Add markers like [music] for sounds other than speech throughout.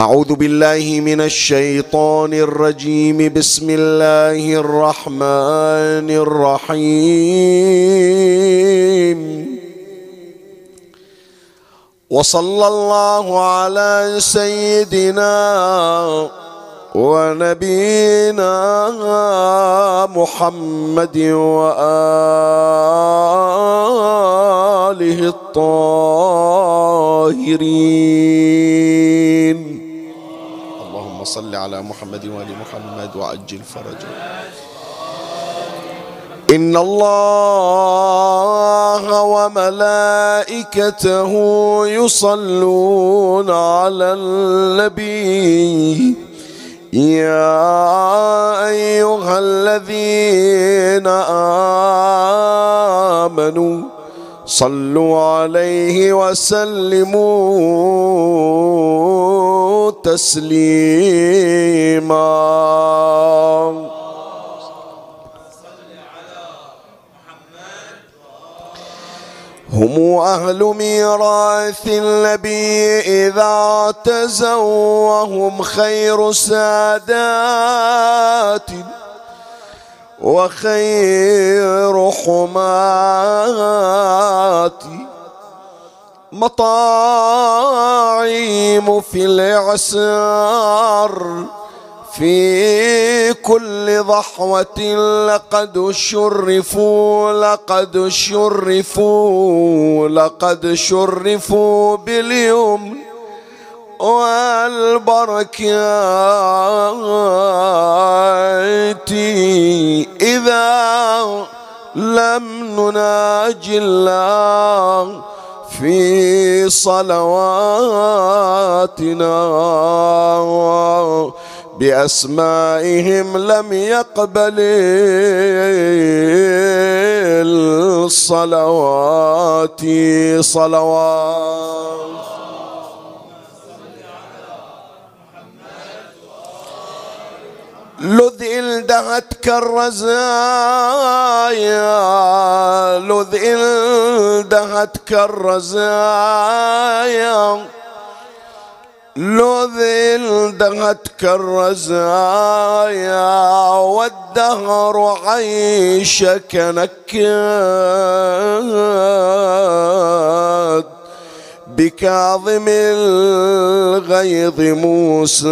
أعوذ بالله من الشيطان الرجيم. بسم الله الرحمن الرحيم. وصلى الله على سيدنا ونبينا محمد وآله الطاهرين. صل على محمد وآل محمد وعجل فرجه. إن الله وملائكته يصلون على النبي. يا أيها الذين آمنوا صلوا عليه وسلموا تسليما. هم أهل ميراث النبي إذا اعتزوا وهم خير سادات. وخير حمات مطاعيم في الإعسار في كل ضحوة لقد شرفوا لقد شرفوا لقد شرفوا باليوم والبركات إذا لم نناجي الله في صلواتنا بأسمائهم لم يقبل الصلوات صلوات لذ الدهتك الرزايا لذ الدهتك الرزايا لو ذل دهتك الرزايا والدهر عيشك نكاد بكاظم الغيظ موسى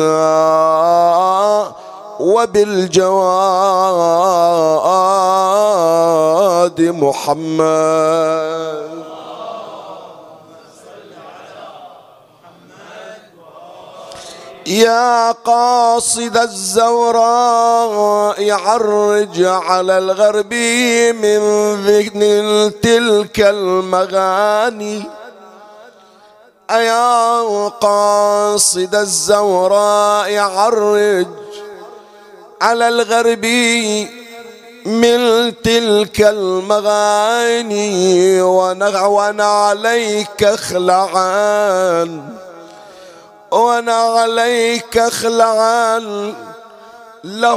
وبالجواد محمد. يا قاصد الزوراء عرج على الغرب من ذهن تلك المغاني. أيا قاصد الزوراء عرج على الغرب من تلك المغاني ونغون عليك خلعان وأنا عليك اخلع له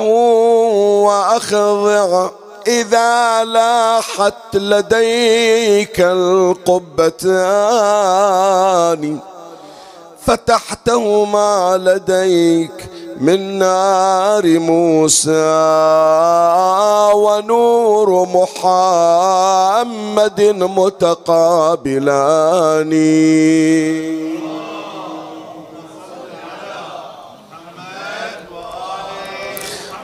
وأخضع إذا لاحت لديك القبتان فتحتهما لديك من نار موسى ونور محمد متقابلان.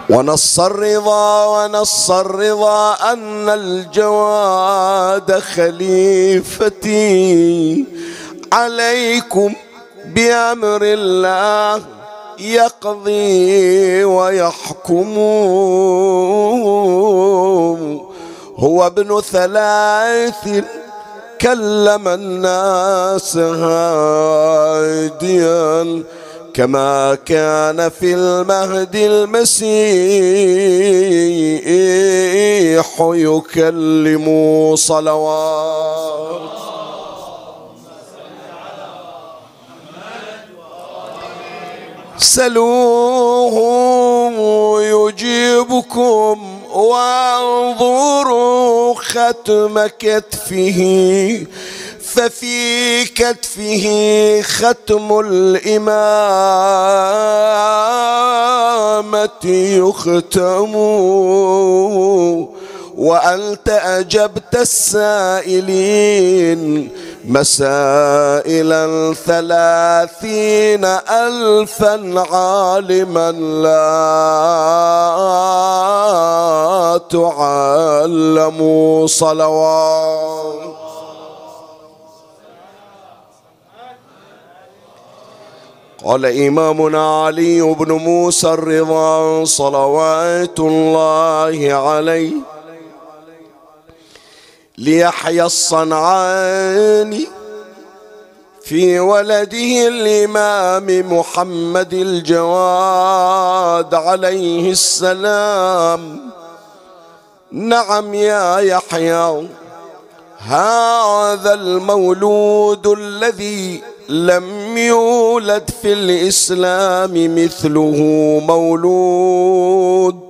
ونص الرضا ونص الرضا أن الجواد خليفتي عليكم بأمر الله. يقضي ويحكم. هو ابن ثلاث كلم الناس هاديا كما كان في المهد المسيح يكلم صلوات. سلوه يجيبكم وانظروا ختم كتفه ففي كتفه ختم الإمامة يختم وأنت أجبت السائلين مسائلا ثلاثين ألفا عالما لا تعلم صلوات. قال إمامنا علي بن موسى الرضا صلوات الله عليه ليحيى الصنعاني في ولده الإمام محمد الجواد عليه السلام. نعم يا يحيى هذا المولود الذي لم يولد في الإسلام مثله مولود.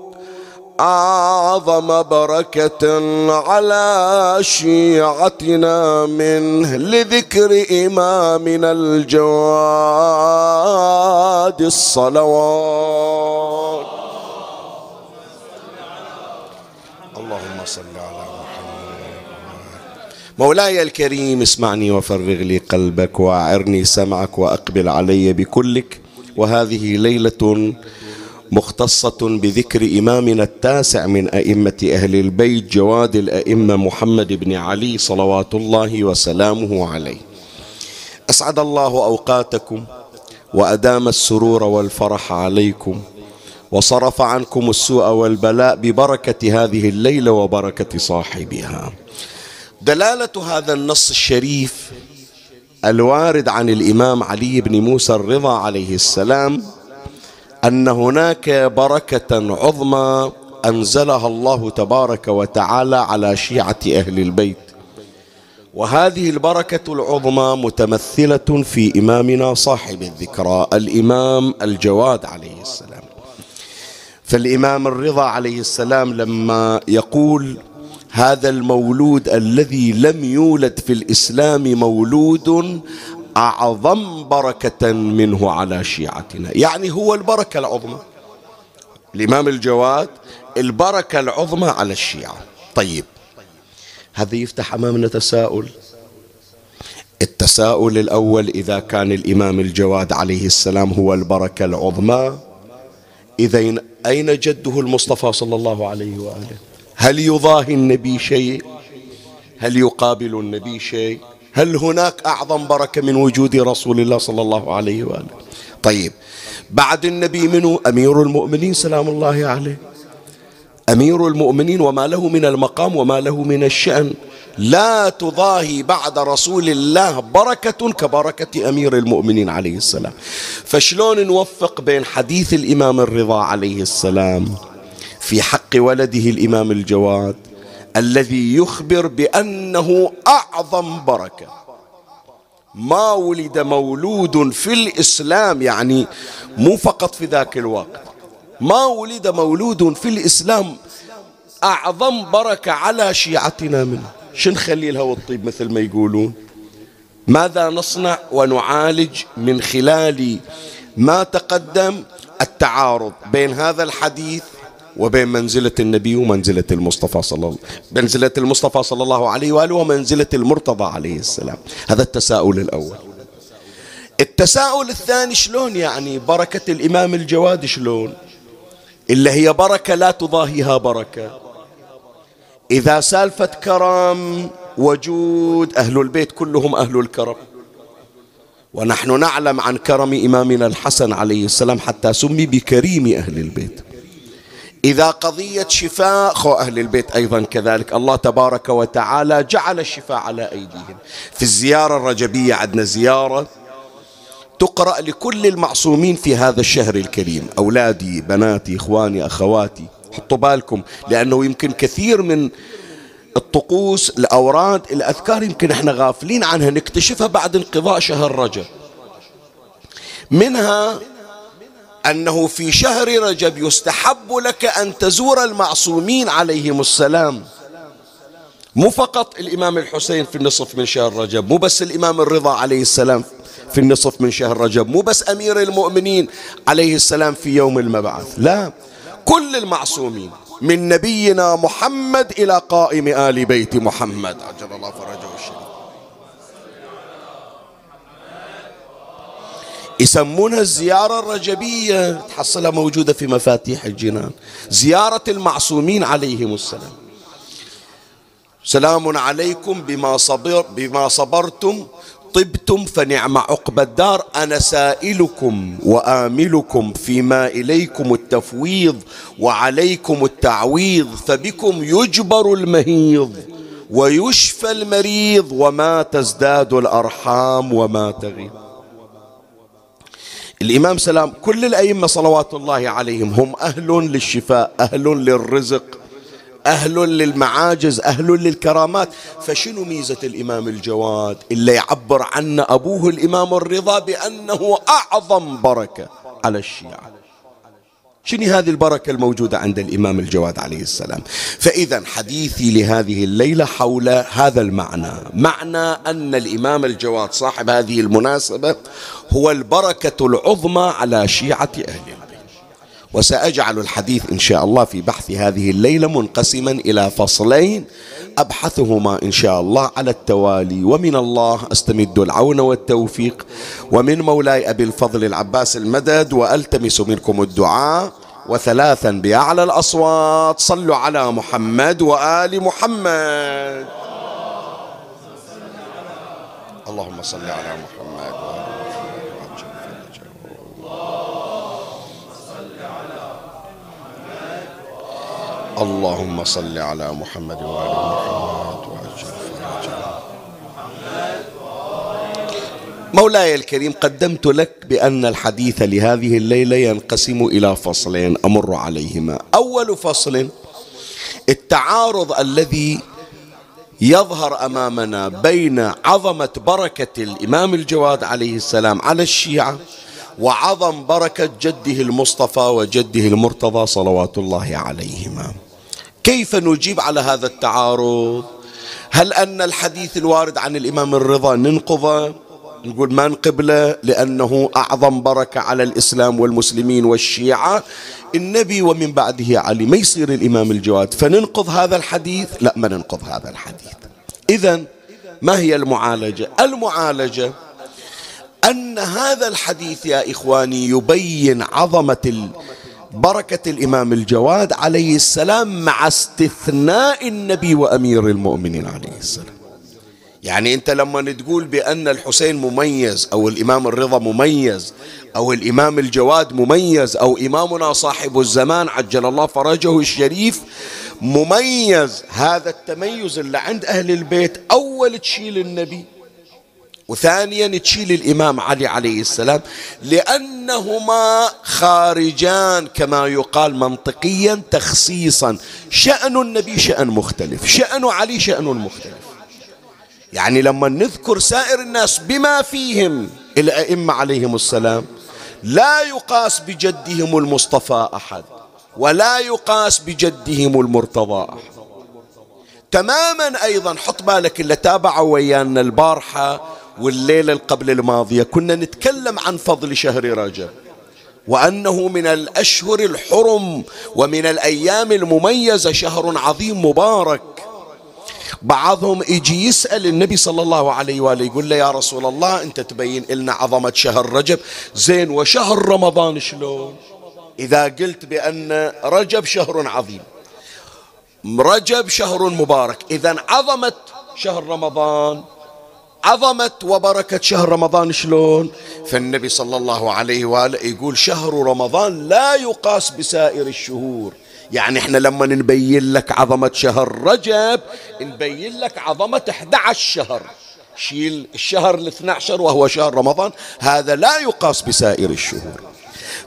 أعظم بركة على شيعتنا منه لذكر إمامنا الجواد الصلوات. اللهم صل على محمد. مولاي الكريم اسمعني وفرغ لي قلبك واعرني سمعك وأقبل علي بكلك. وهذه ليلة مختصة بذكر إمامنا التاسع من أئمة أهل البيت جواد الأئمة محمد بن علي صلوات الله وسلامه عليه. أسعد الله أوقاتكم وأدام السرور والفرح عليكم وصرف عنكم السوء والبلاء ببركة هذه الليلة وبركة صاحبها. دلالة هذا النص الشريف الوارد عن الإمام علي بن موسى الرضا عليه السلام أن هناك بركة عظمى أنزلها الله تبارك وتعالى على شيعة أهل البيت. وهذه البركة العظمى متمثلة في إمامنا صاحب الذكرى الإمام الجواد عليه السلام. فالإمام الرضا عليه السلام لما يقول هذا المولود الذي لم يولد في الإسلام مولود أعظم بركة منه على شيعتنا. يعني هو البركة العظمى. الإمام الجواد البركة العظمى على الشيعة. طيب. هذا يفتح أمامنا تساؤل. التساؤل الأول إذا كان الإمام الجواد عليه السلام هو البركة العظمى إذا أين جده المصطفى صلى الله عليه وآله؟ هل يضاهي النبي شيء؟ هل يقابل النبي شيء؟ هل هناك أعظم بركة من وجود رسول الله صلى الله عليه وآله؟ طيب بعد النبي منه أمير المؤمنين سلام الله عليه. أمير المؤمنين وما له من المقام وما له من الشأن. لا تضاهي بعد رسول الله بركة كبركة أمير المؤمنين عليه السلام. فشلون نوفق بين حديث الإمام الرضا عليه السلام في حق ولده الإمام الجواد الذي يخبر بأنه أعظم بركة. ما ولد مولود في الإسلام يعني مو فقط في ذاك الوقت. ما ولد مولود في الإسلام أعظم بركة على شيعتنا منه. شن نخلي لها والطيب مثل ما يقولون؟ ماذا نصنع ونعالج من خلال ما تقدم التعارض بين هذا الحديث وبين منزلة النبي ومنزلة المصطفى صلى الله منزلة المصطفى صلى الله عليه وآله ومنزلة المرتضى عليه السلام. هذا التساؤل الأول. التساؤل الثاني شلون يعني بركة الإمام الجواد شلون؟ إلا هي بركة لا تضاهيها بركة. إذا سالفة كرم وجود أهل البيت كلهم أهل الكرم. ونحن نعلم عن كرم إمامنا الحسن عليه السلام حتى سمي بكريم أهل البيت. إذا قضية شفاء خو أهل البيت أيضا كذلك. الله تبارك وتعالى جعل الشفاء على أيديهم. في الزيارة الرجبية عندنا زيارة تقرأ لكل المعصومين في هذا الشهر الكريم. أولادي بناتي إخواني أخواتي. حطوا بالكم لأنه يمكن كثير من الطقوس الأوراد الأذكار يمكن إحنا غافلين عنها. نكتشفها بعد انقضاء شهر رجب. منها أنه في شهر رجب يستحب لك أن تزور المعصومين عليهم السلام. مو فقط الإمام الحسين في النصف من شهر رجب مو بس الإمام الرضا عليه السلام في النصف من شهر رجب مو بس أمير المؤمنين عليه السلام في يوم المبعث لا. كل المعصومين من نبينا محمد إلى قائم آل بيت محمد. عجل الله فرجه الشريف. يسمونها الزيارة الرجبية تحصلها موجودة في مفاتيح الجنان. زيارة المعصومين عليهم السلام. سلام عليكم بما صبر بما صبرتم طبتم فنعم عقب الدار. أنا سائلكم وآملكم فيما إليكم التفويض وعليكم التعويض فبكم يجبر المهيض ويشفى المريض وما تزداد الأرحام وما تغيب. الإمام سلام كل الأئمة صلوات الله عليهم هم أهل للشفاء أهل للرزق أهل للمعاجز أهل للكرامات. فشنو ميزة الإمام الجواد؟ اللي يعبر عنه أبوه الإمام الرضا بأنه أعظم بركة على الشيعة. شنو هذه البركة الموجودة عند الإمام الجواد عليه السلام؟ فإذا حديثي لهذه الليلة حول هذا المعنى. معنى أن الإمام الجواد صاحب هذه المناسبة هو البركة العظمى على شيعة البيت وسأجعل الحديث إن شاء الله في بحث هذه الليلة منقسما إلى فصلين أبحثهما إن شاء الله على التوالي. ومن الله أستمد العون والتوفيق. ومن مولاي أبي الفضل العباس المدد وألتمس منكم الدعاء. وثلاثا بأعلى الأصوات صلوا على محمد وآل محمد. اللهم صل على محمد. اللهم صل على محمد وآل محمد وعجل فرجا مولاي الكريم قدمت لك بأن الحديث لهذه الليلة ينقسم إلى فصلين أمر عليهما. أول فصل التعارض الذي يظهر أمامنا بين عظمة بركة الإمام الجواد عليه السلام على الشيعة وعظم بركة جده المصطفى وجده المرتضى صلوات الله عليهما. كيف نجيب على هذا التعارض؟ هل أن الحديث الوارد عن الإمام الرضا ننقضه نقول ما نقبله لأنه أعظم بركة على الإسلام والمسلمين والشيعة. النبي ومن بعده علي ما يصير الإمام الجواد؟ فننقض هذا الحديث؟ لا ما ننقض هذا الحديث. إذا ما هي المعالجة؟ المعالجة أن هذا الحديث يا إخواني يبين عظمة بركة الإمام الجواد عليه السلام مع استثناء النبي وأمير المؤمنين عليه السلام. يعني أنت لما تقول بأن الحسين مميز أو الإمام الرضا مميز أو الإمام الجواد مميز أو إمامنا صاحب الزمان عجل الله فرجه الشريف مميز هذا التميز اللي عند أهل البيت أول تشيل النبي وثانيا تشيل الإمام علي عليه السلام لأنهما خارجان كما يقال منطقيا تخصيصا. شأن النبي شأن مختلف شأن علي شأن مختلف. يعني لما نذكر سائر الناس بما فيهم الأئمة عليهم السلام لا يقاس بجدهم المصطفى أحد ولا يقاس بجدهم المرتضى أحد. تماما أيضا حط بالك اللي تابعوا ويانا البارحة والليلة قبل الماضية كنا نتكلم عن فضل شهر رجب وأنه من الأشهر الحرم ومن الأيام المميزة شهر عظيم مبارك. بعضهم يجي يسأل النبي صلى الله عليه وآله يقول له يا رسول الله أنت تبين لنا عظمة شهر رجب؟ زين وشهر رمضان شلون؟ إذا قلت بأن رجب شهر عظيم. رجب شهر مبارك. إذا عظمة شهر رمضان عظمة وبركة شهر رمضان شلون؟ فالنبي صلى الله عليه وآله يقول شهر رمضان لا يقاس بسائر الشهور. يعني إحنا لما نبين لك عظمة شهر رجب نبين لك عظمة 11 شهر. شيل الشهر ال 12 وهو شهر رمضان هذا لا يقاس بسائر الشهور.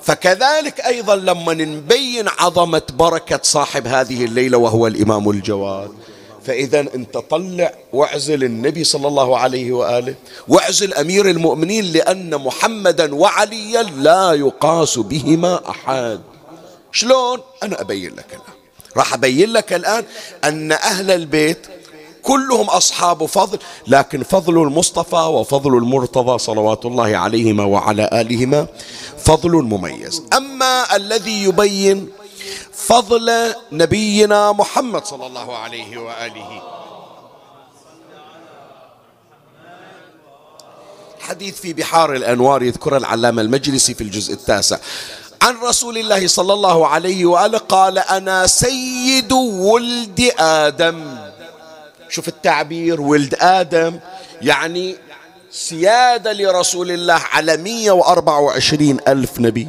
فكذلك أيضا لما نبين عظمة بركة صاحب هذه الليلة وهو الإمام الجواد. فإذا أنت طلع واعزل النبي صلى الله عليه وآله واعزل أمير المؤمنين لأن محمدا وعليا لا يقاس بهما أحد. شلون؟ أنا أبين لك الآن. راح أبين لك الآن أن أهل البيت كلهم أصحاب فضل لكن فضل المصطفى وفضل المرتضى صلوات الله عليهما وعلى آلهما فضل مميز. أما الذي يبين فضل نبينا محمد صلى الله عليه وآله. حديث في بحار الأنوار يذكر العلامة المجلسي في الجزء التاسع. عن رسول الله صلى الله عليه وآله قال أنا سيد ولد آدم. شوف التعبير ولد آدم يعني سيادة لرسول الله على 124 ألف نبي.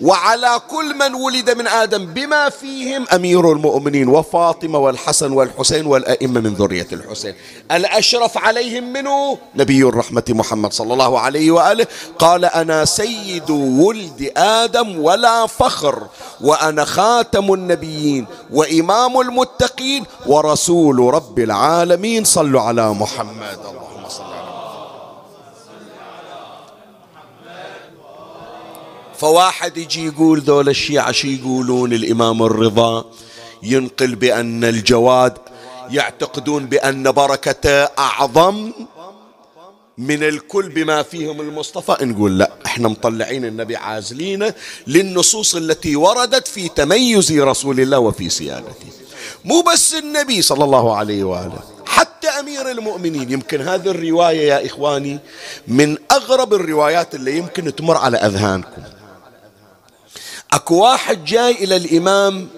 وعلى كل من ولد من آدم بما فيهم أمير المؤمنين وفاطمة والحسن والحسين والأئمة من ذرية الحسين. الأشرف عليهم منه نبي الرحمة محمد صلى الله عليه وآله. قال أنا سيد ولد آدم ولا فخر وأنا خاتم النبيين وإمام المتقين ورسول رب العالمين. صلوا على محمد. اللهم صل على فواحد يجي يقول ذول الشيعة شي يقولون؟ الإمام الرضا ينقل بأن الجواد يعتقدون بأن بركته أعظم من الكل بما فيهم المصطفى. نقول لا إحنا مطلعين النبي عازلينه للنصوص التي وردت في تميز رسول الله وفي سيادته مو بس النبي صلى الله عليه وآله حتى أمير المؤمنين. يمكن هذه الرواية يا إخواني من أغرب الروايات اللي يمكن تمر على أذهانكم. اكو واحد جاي إلى الامام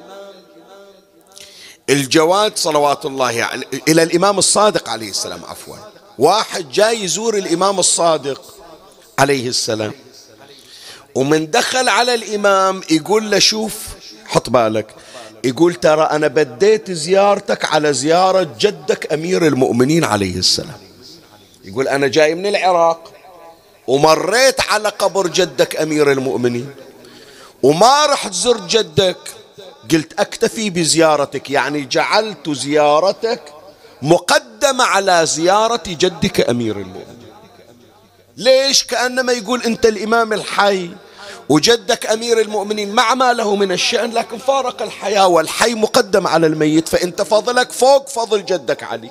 الجواد صلوات الله يعني إلى الامام الصادق عليه السلام عفوا. واحد جاي يزور الامام الصادق عليه السلام. ومن دخل على الامام يقول له شوف حط بالك. يقول ترى أنا بديت زيارتك على زيارة جدك أمير المؤمنين عليه السلام. يقول أنا جاي من العراق ومريت على قبر جدك أمير المؤمنين. وما رحت زرت جدك. قلت أكتفي بزيارتك يعني جعلت زيارتك مقدمة على زيارة جدك أمير المؤمنين. ليش؟ كأنما يقول أنت الإمام الحي وجدك أمير المؤمنين مع ما له من الشأن لكن فارق الحياة والحي مقدم على الميت فأنت فضلك فوق فضل جدك علي.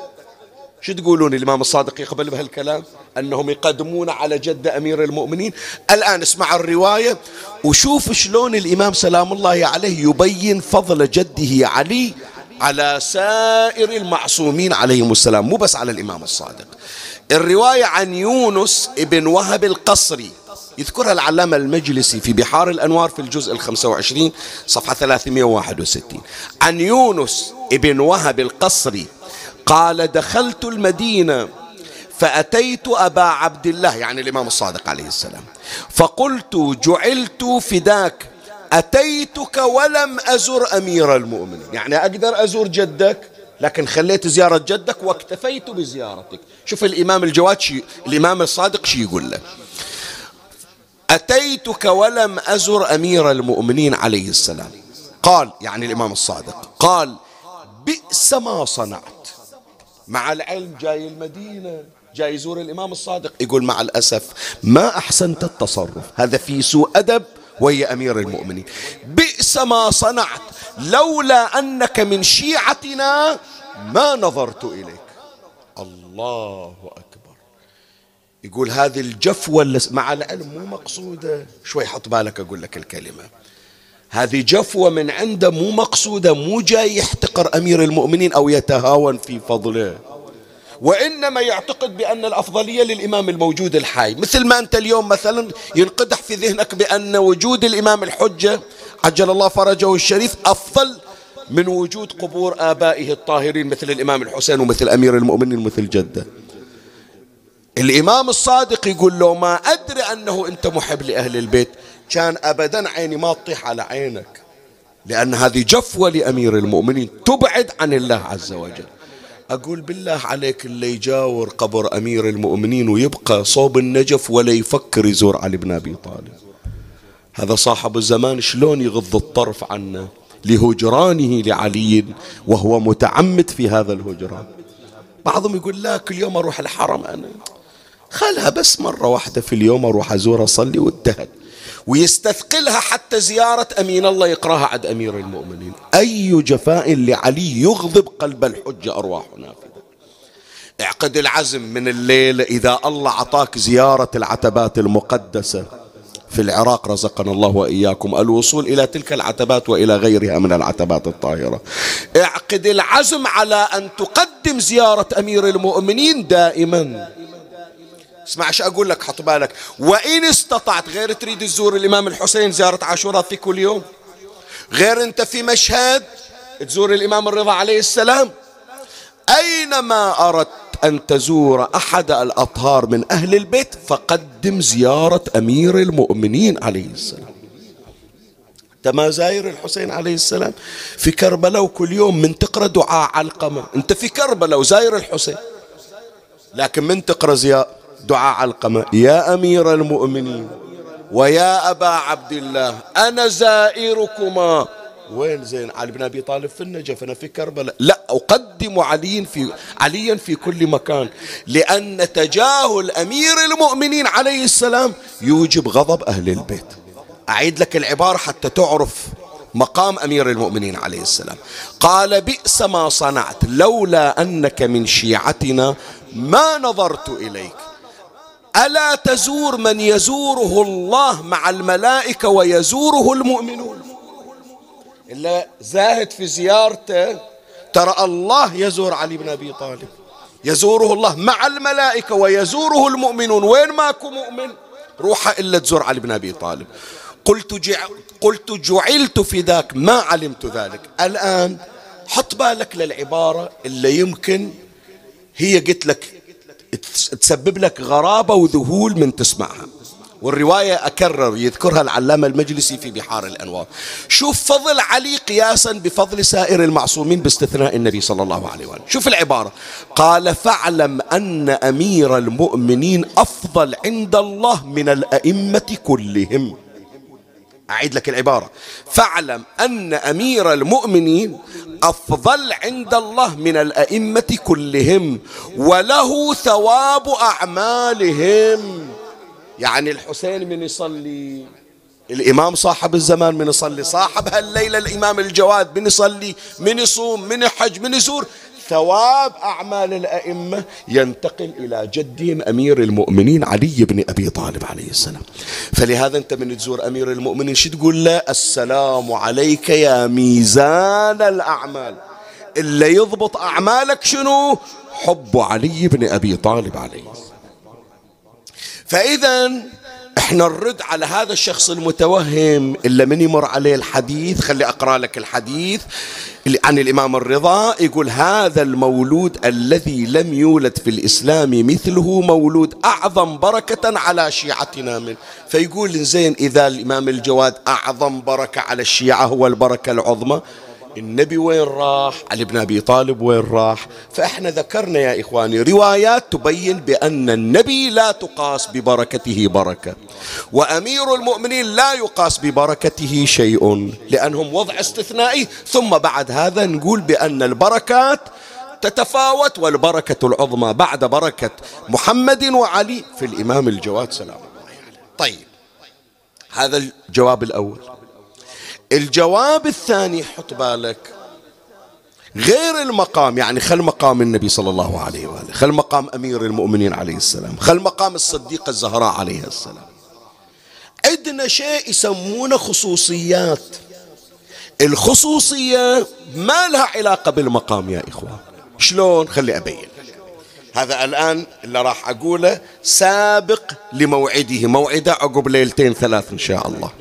شو تقولون الإمام الصادق يقبل بهالكلام؟ أنهم يقدمون على جد أمير المؤمنين. الآن اسمع الرواية وشوف شلون الإمام سلام الله عليه يبين فضل جده علي على سائر المعصومين عليهم السلام مو بس على الإمام الصادق. الرواية عن يونس ابن وهب القصري يذكرها العلامة المجلسي في بحار الأنوار في الجزء الخمسة وعشرين صفحة 361 عن يونس ابن وهب القصري قال دخلت المدينة فأتيت أبا عبد الله يعني الإمام الصادق عليه السلام. فقلت جعلت فداك أتيتك ولم أزر أمير المؤمنين. يعني أقدر أزور جدك لكن خليت زيارة جدك واكتفيت بزيارتك. شوف الإمام الجواد شي الإمام الصادق شي يقول له. أتيتك ولم أزر أمير المؤمنين عليه السلام. قال يعني الإمام الصادق قال بئس ما صنعت. مع العلم جاي المدينة جاي يزور الإمام الصادق. يقول مع الأسف ما أحسنت التصرف. هذا في سوء أدب وهي أمير المؤمنين. بئس ما صنعت. لولا أنك من شيعتنا ما نظرت إليك. الله أكبر. يقول هذه الجفوة مع العلم مو مقصودة. شوي حط بالك أقول لك الكلمة. هذه جفوة من عنده مو مقصودة مو جاي يحتقر أمير المؤمنين أو يتهاون في فضله. وإنما يعتقد بأن الأفضلية للإمام الموجود الحي. مثل ما أنت اليوم مثلا ينقدح في ذهنك بأن وجود الإمام الحجة عجل الله فرجه الشريف أفضل من وجود قبور آبائه الطاهرين مثل الإمام الحسين ومثل أمير المؤمنين ومثل جده. الإمام الصادق يقول له ما أدري أنه أنت محب لأهل البيت كان أبدا عيني ما تطيح على عينك. لأن هذه جفوة لأمير المؤمنين تبعد عن الله عز وجل. أقول بالله عليك اللي يجاور قبر أمير المؤمنين ويبقى صوب النجف ولا يفكر يزور علي بن أبي طالب. هذا صاحب الزمان شلون يغض الطرف عنه؟ لهجرانه لعلي وهو متعمد في هذا الهجران. بعضهم يقول لا كل يوم أروح الحرم أنا. خلها بس مرة واحدة في اليوم أروح أزور أصلي وانتهت ويستثقلها حتى زيارة أمين الله يقراها عند أمير المؤمنين. أي جفاء لعلي يغضب قلب الحجة أرواحنا نافذة اعقد العزم من الليل إذا الله عطاك زيارة العتبات المقدسة. في العراق رزقنا الله وإياكم الوصول إلى تلك العتبات وإلى غيرها من العتبات الطاهرة. اعقد العزم على أن تقدم زيارة أمير المؤمنين دائما. اسمع إيش أقول لك حط بالك. وإن استطعت غير تريد تزور الإمام الحسين زيارة عاشوراء في كل يوم. غير أنت في مشهد تزور الإمام الرضا عليه السلام. أينما أردت أن تزور أحد الأطهار من أهل البيت فقدم زيارة أمير المؤمنين عليه السلام. انت ما زاير الحسين عليه السلام. في كربلاء وكل يوم من تقرأ دعاء علقمه أنت في كربلاء وزاير الحسين. لكن من تقرأ زيارة دعاء علقمة يا أمير المؤمنين ويا أبا عبد الله أنا زائركما. وين زين؟ علي بن أبي طالب في النجف أنا في كربلاء. لا أقدم علي في عليا في كل مكان. لأن تجاهل أمير المؤمنين عليه السلام يوجب غضب أهل البيت. أعيد لك العبارة حتى تعرف مقام أمير المؤمنين عليه السلام. قال بئس ما صنعت لولا أنك من شيعتنا ما نظرت إليك. ألا تزور من يزوره الله مع الملائكة ويزوره المؤمنون؟ إلا زاهد في زيارته ترى الله يزور علي بن أبي طالب. يزوره الله مع الملائكة ويزوره المؤمنون. وين ماكو مؤمن؟ روح إلا تزور علي بن أبي طالب. قلت, جع... قلت جعلت في ذاك ما علمت ذلك. الآن حط بالك للعبارة اللي يمكن هي قلت لك تسبب لك غرابة وذهول من تسمعها. والرواية أكرر يذكرها العلامة المجلسي في بحار الأنوار. شوف فضل علي قياسا بفضل سائر المعصومين باستثناء النبي صلى الله عليه وآله. شوف العبارة. قال فاعلم أن أمير المؤمنين أفضل عند الله من الأئمة كلهم. أعيد لك العبارة. فاعلم أن أمير المؤمنين أفضل عند الله من الأئمة كلهم وله ثواب أعمالهم. يعني الحسين من يصلي الإمام صاحب الزمان من يصلي صاحب هالليلة الإمام الجواد من يصلي من يصوم من يحج من يزور. ثواب أعمال الأئمة ينتقل إلى جدهم أمير المؤمنين علي بن أبي طالب عليه السلام. فلهذا أنت من تزور أمير المؤمنين شو تقول له؟ السلام عليك يا ميزان الأعمال. اللي يضبط أعمالك شنو؟ حب علي بن أبي طالب عليه فإذا إحنا نرد على هذا الشخص المتوهم إلا من يمر عليه الحديث خلي أقرأ لك الحديث عن الإمام الرضا يقول هذا المولود الذي لم يولد في الإسلام مثله مولود أعظم بركة على شيعتنا من فيقول زين إذا الإمام الجواد أعظم بركة على الشيعة هو البركة العظمى. النبي وين راح؟ علي بن أبي طالب وين راح؟ فإحنا ذكرنا يا إخواني روايات تبين بأن النبي لا تقاس ببركته بركة وأمير المؤمنين لا يقاس ببركته شيء لأنهم وضع استثنائي. ثم بعد هذا نقول بأن البركات تتفاوت والبركة العظمى بعد بركة محمد وعلي. في الإمام الجواد سلام الله عليه. طيب هذا الجواب الأول. الجواب الثاني حط بالك. غير المقام يعني خل مقام النبي صلى الله عليه وآله خل مقام أمير المؤمنين عليه السلام خل مقام الصديقة الزهراء عليها السلام. عندنا شيء يسمونه خصوصيات. الخصوصية ما لها علاقة بالمقام يا إخوان. شلون؟ خلي أبين. هذا الآن اللي راح أقوله سابق لموعده. موعده عقب ليلتين ثلاث إن شاء الله.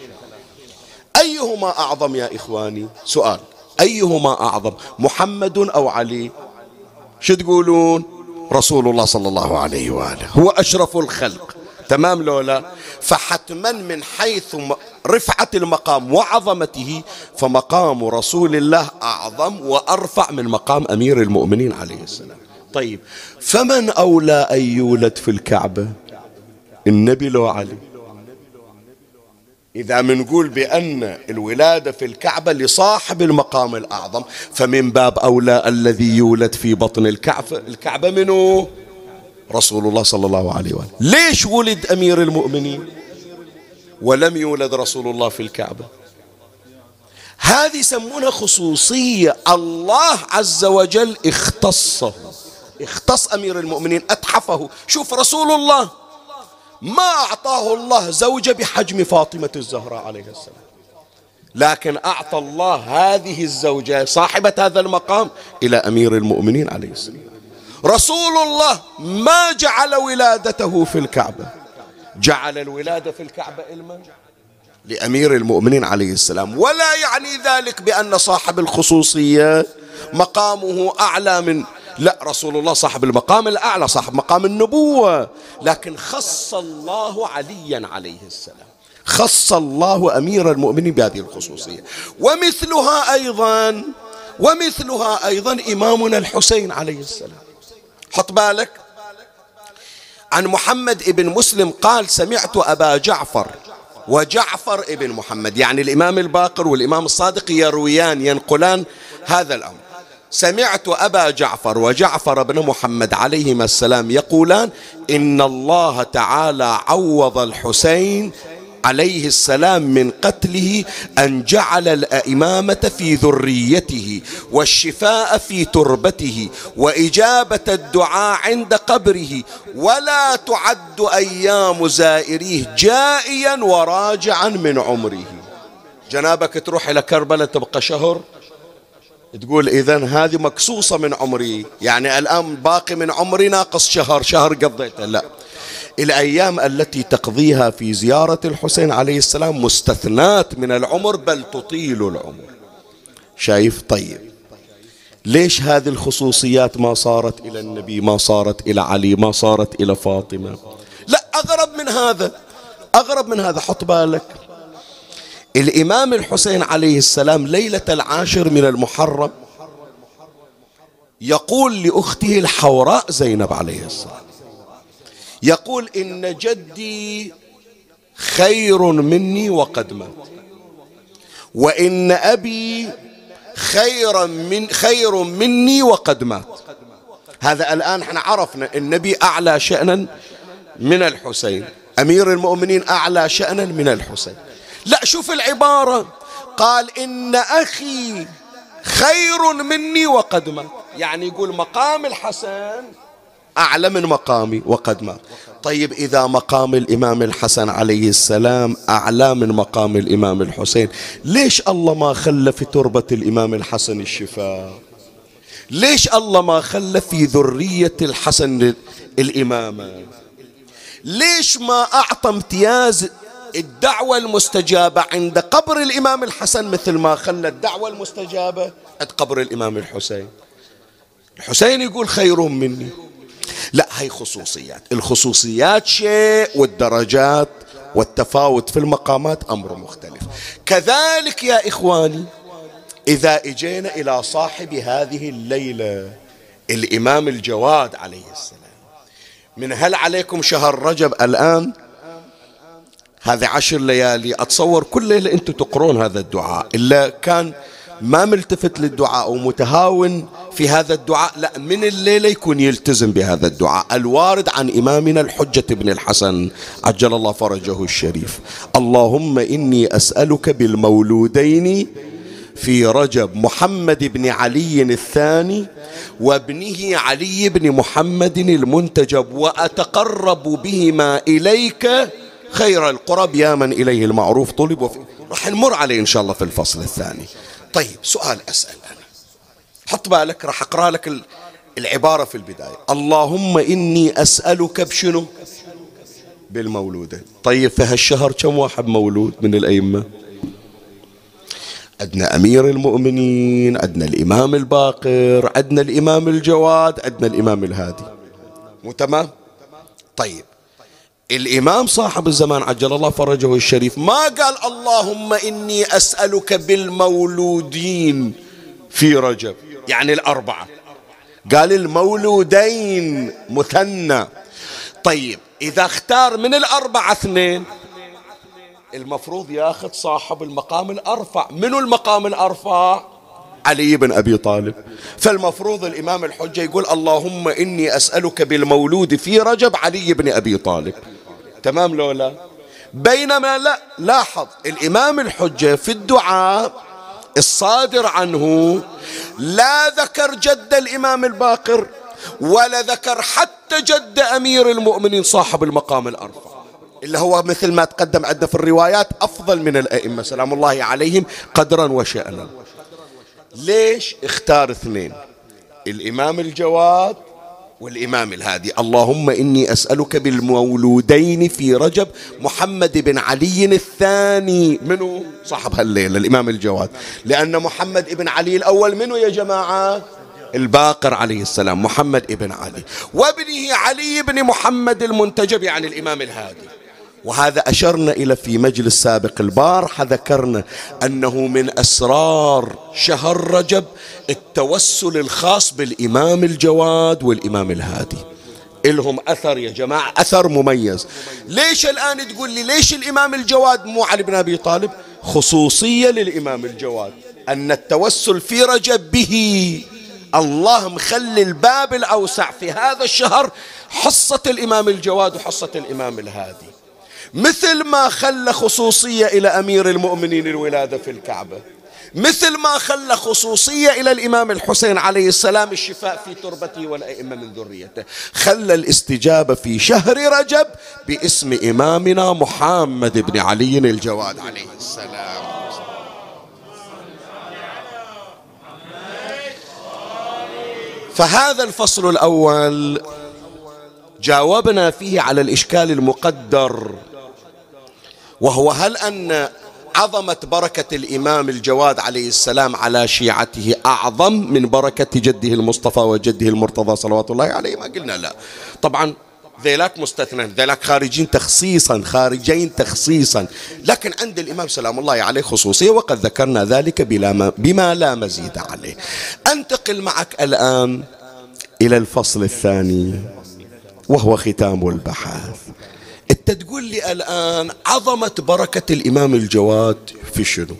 أيهما أعظم يا إخواني؟ سؤال. أيهما أعظم؟ محمد أو علي؟ شو تقولون؟ رسول الله صلى الله عليه وآله. هو أشرف الخلق. تمام لولا؟ فحتما من حيث رفعة المقام وعظمته فمقام رسول الله أعظم وأرفع من مقام أمير المؤمنين عليه السلام. طيب فمن أولى أن يولد في الكعبة؟ النبي لو علي. إذا منقول بأن الولادة في الكعبة لصاحب المقام الأعظم فمن باب أولى الذي يولد في بطن الكعبة الكعبة منه رسول الله صلى الله عليه وآله. ليش ولد أمير المؤمنين ولم يولد رسول الله في الكعبة؟ هذه يسمونها خصوصية. الله عز وجل اختصه اختص أمير المؤمنين أتحفه. شوف رسول الله. ما أعطاه الله زوجة بحجم فاطمة الزهراء عليه السلام. لكن أعطى الله هذه الزوجة صاحبة هذا المقام إلى أمير المؤمنين عليه السلام. رسول الله ما جعل ولادته في الكعبة. جعل الولادة في الكعبة إلما؟ لأمير المؤمنين عليه السلام. ولا يعني ذلك بأن صاحب الخصوصية مقامه أعلى من لا رسول الله صاحب المقام الأعلى صاحب مقام النبوة. لكن خص الله عليا عليه السلام. خص الله أمير المؤمنين بهذه الخصوصية. ومثلها أيضا ومثلها أيضا إمامنا الحسين عليه السلام. حط بالك. عن محمد ابن مسلم قال سمعت أبا جعفر وجعفر ابن محمد. يعني الإمام الباقر والإمام الصادق يرويان ينقلان هذا الأمر. سمعت أبا جعفر وجعفر بن محمد عليهما السلام يقولان إن الله تعالى عوض الحسين عليه السلام من قتله أن جعل الإمامة في ذريته والشفاء في تربته وإجابة الدعاء عند قبره ولا تعد أيام زائريه جائيا وراجعا من عمره. جنابك تروح إلى كربلاء تبقى شهر؟ تقول إذا هذه مقصوصة من عمري. يعني الآن باقي من عمري ناقص شهر. شهر قضيته. لا. الأيام التي تقضيها في زيارة الحسين عليه السلام مستثنات من العمر بل تطيل العمر. شايف؟ طيب. ليش هذه الخصوصيات ما صارت إلى النبي ما صارت إلى علي ما صارت إلى فاطمة؟ لا أغرب من هذا. أغرب من هذا. حط بالك. الإمام الحسين عليه السلام ليلة العاشر من المحرم يقول لأخته الحوراء زينب عليه السلام يقول إن جدي خير مني وقد مات وإن أبي خيرا من خير مني وقد مات. هذا الآن إحنا عرفنا النبي أعلى شأنا من الحسين أمير المؤمنين أعلى شأنا من الحسين. لا شوف العبارة. قال إن أخي خير مني وقد مات. يعني يقول مقام الحسن أعلى من مقامي وقد مات. طيب إذا مقام الإمام الحسن عليه السلام أعلى من مقام الإمام الحسين ليش الله ما خلى في تربة الإمام الحسن الشفاء؟ ليش الله ما خلى في ذرية الحسن الإمامة؟ ليش ما أعطى امتياز الدعوة المستجابة عند قبر الإمام الحسن مثل ما خلى الدعوة المستجابة عند قبر الإمام الحسين. الحسين يقول خير مني. لا هي خصوصيات. الخصوصيات شيء والدرجات والتفاوت في المقامات أمر مختلف. كذلك يا إخواني إذا إجينا إلى صاحب هذه الليلة الإمام الجواد عليه السلام. من هل عليكم شهر رجب الآن؟ هذه عشر ليالي أتصور كل ليلة أنتم تقرون هذا الدعاء. إلا كان ما ملتفت للدعاء ومتهاون في هذا الدعاء لا من الليلة يكون يلتزم بهذا الدعاء. الوارد عن إمامنا الحجة بن الحسن عجل الله فرجه الشريف. اللهم إني أسألك بالمولودين في رجب محمد بن علي الثاني وابنه علي بن محمد المنتجب وأتقرب بهما إليك خير القرب يا من إليه المعروف. طلب وفي راح نمر عليه إن شاء الله في الفصل الثاني. طيب سؤال أسأل أنا. حط بالك راح أقرأ لك العبارة في البداية. اللهم إني أسألك بشنو؟ بالمولودة. طيب في هالشهر كم واحد مولود من الأئمة؟ عندنا أمير المؤمنين عندنا الإمام الباقر عندنا الإمام الجواد عندنا الإمام الهادي. مو تمام؟ طيب الإمام صاحب الزمان عجل الله فرجه الشريف ما قال اللهم إني أسألك بالمولودين في رجب يعني الأربعة. قال المولودين مثنى. طيب إذا اختار من الأربعة اثنين المفروض ياخذ صاحب المقام الأرفع. منو المقام الأرفع؟ علي بن أبي طالب. فالمفروض الإمام الحجة يقول اللهم إني أسألك بالمولود في رجب علي بن أبي طالب. تمام لو لا؟ بينما لا لاحظ الإمام الحجة في الدعاء الصادر عنه لا ذكر جد الإمام الباقر ولا ذكر حتى جد أمير المؤمنين صاحب المقام الأرفع. اللي هو مثل ما تقدم عندنا في الروايات أفضل من الأئمة سلام الله عليهم قدرا وشأنا. ليش؟ اختار اثنين. الإمام الجواد والإمام الهادي. اللهم إني أسألك بالمولودين في رجب محمد بن علي الثاني. منو؟ صاحب هالليلة الإمام الجواد. لأن محمد بن علي الأول منو يا جماعة؟ الباقر عليه السلام محمد بن علي. وابنه علي بن محمد المنتجب يعني الإمام الهادي. وهذا أشرنا إلى في مجلس سابق البارحة ذكرنا أنه من أسرار شهر رجب التوسل الخاص بالإمام الجواد والإمام الهادي. إلهم أثر يا جماعة أثر مميز. ليش الآن تقول لي ليش الإمام الجواد مو علي بن أبي طالب؟ خصوصية للإمام الجواد أن التوسل في رجب به. الله مخلي الباب الأوسع في هذا الشهر حصة الإمام الجواد وحصة الإمام الهادي. مثل ما خلى خصوصية إلى أمير المؤمنين الولادة في الكعبة. مثل ما خلى خصوصية إلى الإمام الحسين عليه السلام الشفاء في تربته والأئمة من ذريته. خلى الاستجابة في شهر رجب باسم إمامنا محمد بن علي الجواد عليه السلام. فهذا الفصل الأول جاوبنا فيه على الإشكال المقدر وهو هل أن عظمة بركة الإمام الجواد عليه السلام على شيعته أعظم من بركة جده المصطفى وجده المرتضى صلوات الله عليه؟ ما قلنا لا. طبعا ذيلاك مستثنى ذيلاك خارجين تخصيصا خارجين تخصيصا. لكن عند الإمام سلام الله عليه خصوصية وقد ذكرنا ذلك بلا بما لا مزيد عليه. أنتقل معك الآن إلى الفصل الثاني وهو ختام البحث انت تقول لي الآن عظمة بركة الإمام الجواد في شنو؟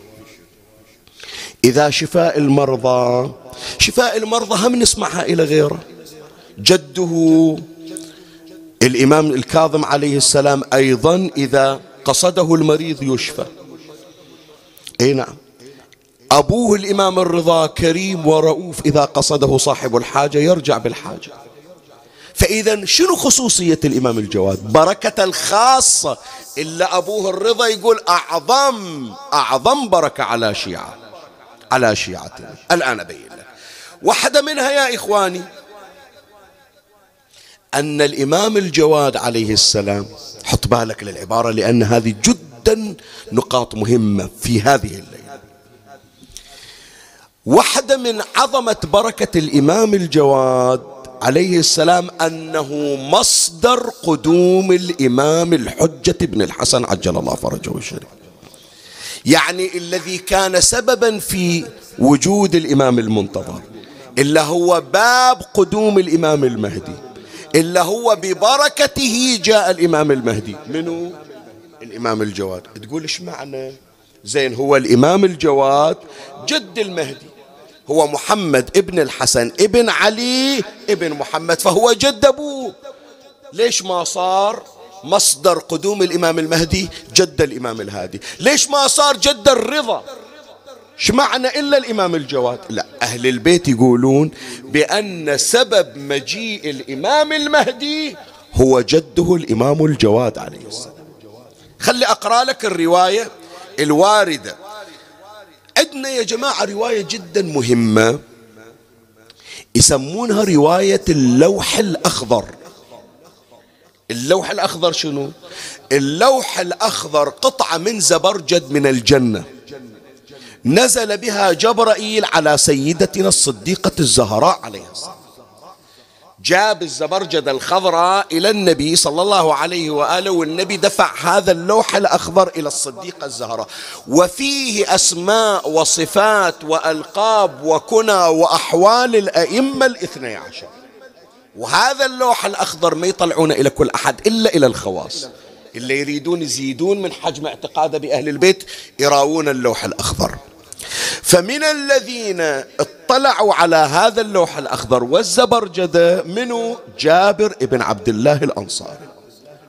إذا شفاء المرضى شفاء المرضى هم نسمعها إلى غيره جده الإمام الكاظم عليه السلام أيضا إذا قصده المريض يشفى. أي نعم. أبوه الإمام الرضا كريم ورؤوف إذا قصده صاحب الحاجة يرجع بالحاجة. فإذا شنو خصوصية الإمام الجواد؟ بركة الخاصة. إلا أبوه الرضا يقول أعظم أعظم بركة على شيعة على شيعتنا الآن أبين لك. واحدة منها يا إخواني أن الإمام الجواد عليه السلام حط بالك للعبارة لأن هذه جدا نقاط مهمة في هذه الليلة. واحدة من عظمة بركة الإمام الجواد عليه السلام أنه مصدر قدوم الإمام الحجة بن الحسن عجل الله فرجه الشريف. يعني الذي كان سببا في وجود الإمام المنتظر إلا هو باب قدوم الإمام المهدي إلا هو ببركته جاء الإمام المهدي. منو؟ الإمام الجواد. تقول إيش معنى؟ زين هو الإمام الجواد جد المهدي. هو محمد ابن الحسن ابن علي ابن محمد فهو جد أبوه. ليش ما صار مصدر قدوم الإمام المهدي جد الإمام الهادي؟ ليش ما صار جد الرضا؟ إيش معنى إلا الإمام الجواد؟ لا أهل البيت يقولون بأن سبب مجيء الإمام المهدي هو جده الإمام الجواد عليه السلام. خلي أقرأ لك الرواية الواردة. عندنا يا جماعة رواية جدا مهمة. يسمونها رواية اللوح الأخضر. اللوح الأخضر شنو؟ اللوح الأخضر قطعة من زبرجد من الجنة. نزل بها جبرائيل على سيدتنا الصديقة الزهراء عليها السلام. جاب الزبرجد الخضراء إلى النبي صلى الله عليه وآله والنبي دفع هذا اللوح الأخضر إلى الصديقة الزهراء. وفيه أسماء وصفات وألقاب وكنى وأحوال الأئمة الاثني عشر. وهذا اللوح الأخضر ما يطلعون إلى كل أحد إلا إلى الخواص. اللي يريدون يزيدون من حجم اعتقاده بأهل البيت يراوون اللوح الأخضر. فمن الذين اطلعوا على هذا اللوح الأخضر والزبرجدة منه جابر ابن عبد الله الأنصاري.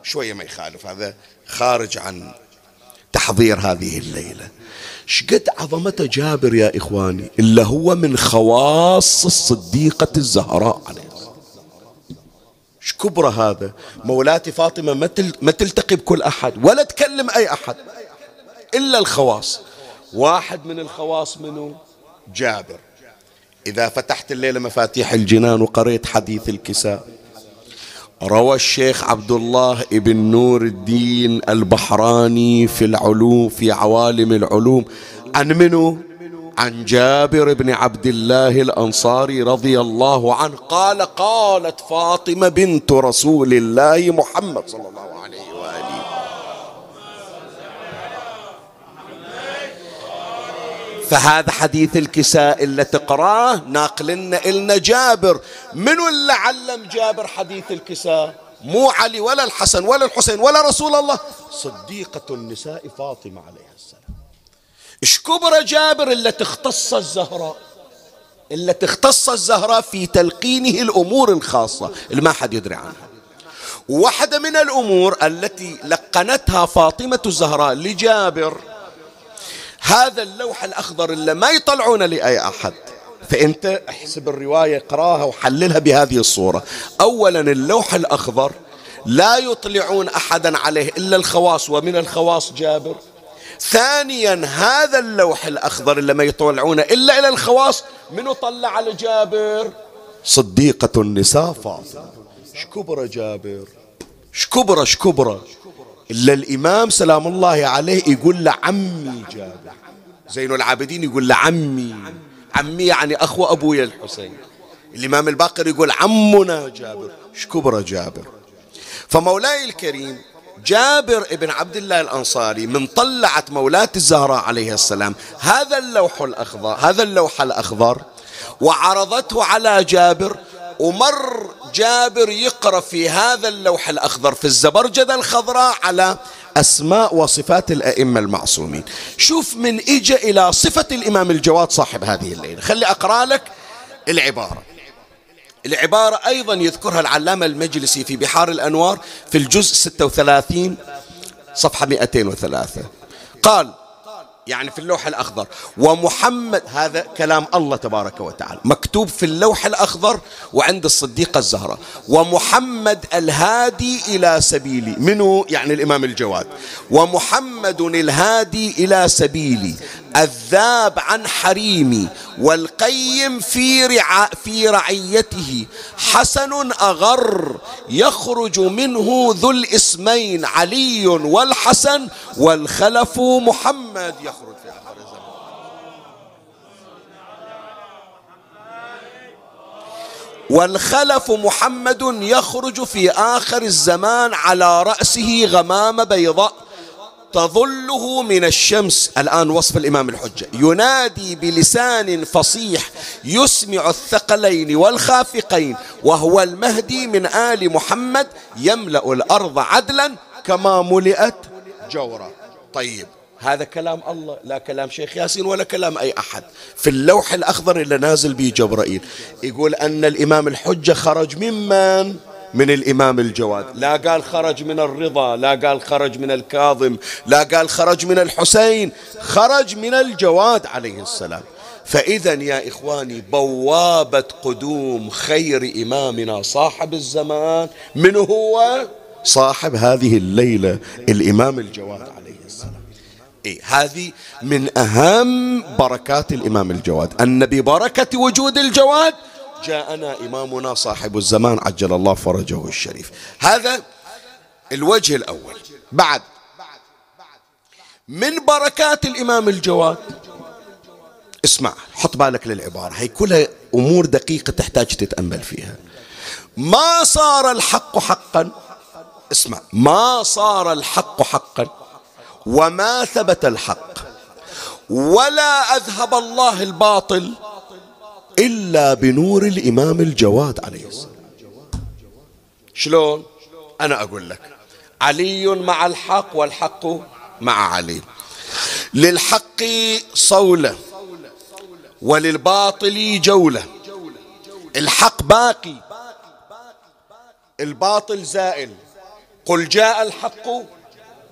شوية ما يخالف هذا خارج عن تحضير هذه الليلة. شقد عظمة جابر يا إخواني؟ إلا هو من خواص الصديقة الزهراء عليه. إيش كبر هذا؟ مولاتي فاطمة ما تلتقي بكل أحد ولا تكلم أي أحد. إلا الخواص. واحد من الخواص منه جابر. إذا فتحت الليلة مفاتيح الجنان وقريت حديث الكساء. روى الشيخ عبد الله ابن نور الدين البحراني في العلوم في عوالم العلوم عن منه عن جابر بن عبد الله الأنصاري رضي الله عنه. قال قالت فاطمة بنت رسول الله محمد صلى الله عليه واله فهذا حديث الكساء اللي تقراه ناقلنا إلنا جابر. منو اللي علم جابر حديث الكساء؟ مو علي ولا الحسن ولا الحسين ولا رسول الله. صديقة النساء فاطمة عليها السلام. إيش كبر جابر اللي تختص الزهراء؟ اللي تختص الزهراء في تلقينه الأمور الخاصة. اللي ما حد يدري عنها. واحدة من الأمور التي لقنتها فاطمة الزهراء لجابر هذا اللوح الأخضر اللي ما يطلعون لأي أحد. فأنت احسب الرواية اقراها وحللها بهذه الصورة. أولا اللوح الأخضر لا يطلعون أحدا عليه إلا الخواص ومن الخواص جابر. ثانيا هذا اللوح الأخضر اللي ما يطلعونه إلا إلى الخواص منو طلع على جابر؟ صديقة النساء فاطمة. شكبرة جابر. شكبرة شكبرة. إلا الإمام سلام الله عليه يقول له عمي جابر. زين العابدين يقول له عمي. يعني أخو أبويا الحسين. الإمام الباقر يقول عمنا جابر. شكبرة جابر؟ فمولاي الكريم جابر ابن عبد الله الأنصاري من طلعت مولاة الزهراء عليه السلام. هذا اللوح الأخضر هذا اللوح الأخضر. وعرضته على جابر. ومر جابر يقرأ في هذا اللوح الأخضر في الزبرجدة الخضراء على أسماء وصفات الأئمة المعصومين. شوف من إجا إلى صفة الإمام الجواد صاحب هذه الليلة. خلي أقرأ لك العبارة. العبارة أيضا يذكرها العلامة المجلسي في بحار الأنوار في الجزء 36 صفحة 203 قال يعني في اللوح الأخضر. ومحمد هذا كلام الله تبارك وتعالى. مكتوب في اللوح الأخضر وعند الصديقة الزهراء ومحمد الهادي إلى سبيلي. منه يعني الإمام الجواد. ومحمد الهادي إلى سبيلي. الذاب عن حريمي والقيم في رع... في رعيته. حسن أغر يخرج منه ذو الاسمين علي والحسن والخلف محمد يخرج في آخر الزمان والخلف محمد يخرج في آخر الزمان على رأسه غمامة بيضاء. تظله من الشمس. الآن وصف الإمام الحجة. ينادي بلسان فصيح يسمع الثقلين والخافقين وهو المهدي من آل محمد يملأ الأرض عدلا كما ملئت جورا. طيب هذا كلام الله لا كلام شيخ ياسين ولا كلام أي أحد. في اللوح الأخضر اللي نازل به جبرائيل يقول أن الإمام الحجة خرج ممن؟ من الإمام الجواد. لا قال خرج من الرضا لا قال خرج من الكاظم لا قال خرج من الحسين خرج من الجواد عليه السلام. فإذا يا إخواني بوابة قدوم خير إمامنا صاحب الزمان من هو؟ صاحب هذه الليلة الإمام الجواد عليه السلام. إيه هذه من أهم بركات الإمام الجواد. أن ببركة وجود الجواد جاءنا إمامنا صاحب الزمان عجل الله فرجه الشريف. هذا الوجه الأول. بعد. من بركات الإمام الجواد. اسمع حط بالك للعبارة. هي كلها أمور دقيقة تحتاج تتأمل فيها. ما صار الحق حقا؟ اسمع. ما صار الحق حقا؟ وما ثبت الحق؟ ولا أذهب الله الباطل؟ إلا بنور الإمام الجواد عليه السلام. شلون؟ أنا أقول لك علي مع الحق والحق مع علي. للحق صولة وللباطل جولة. الحق باقي الباطل زائل. قل جاء الحق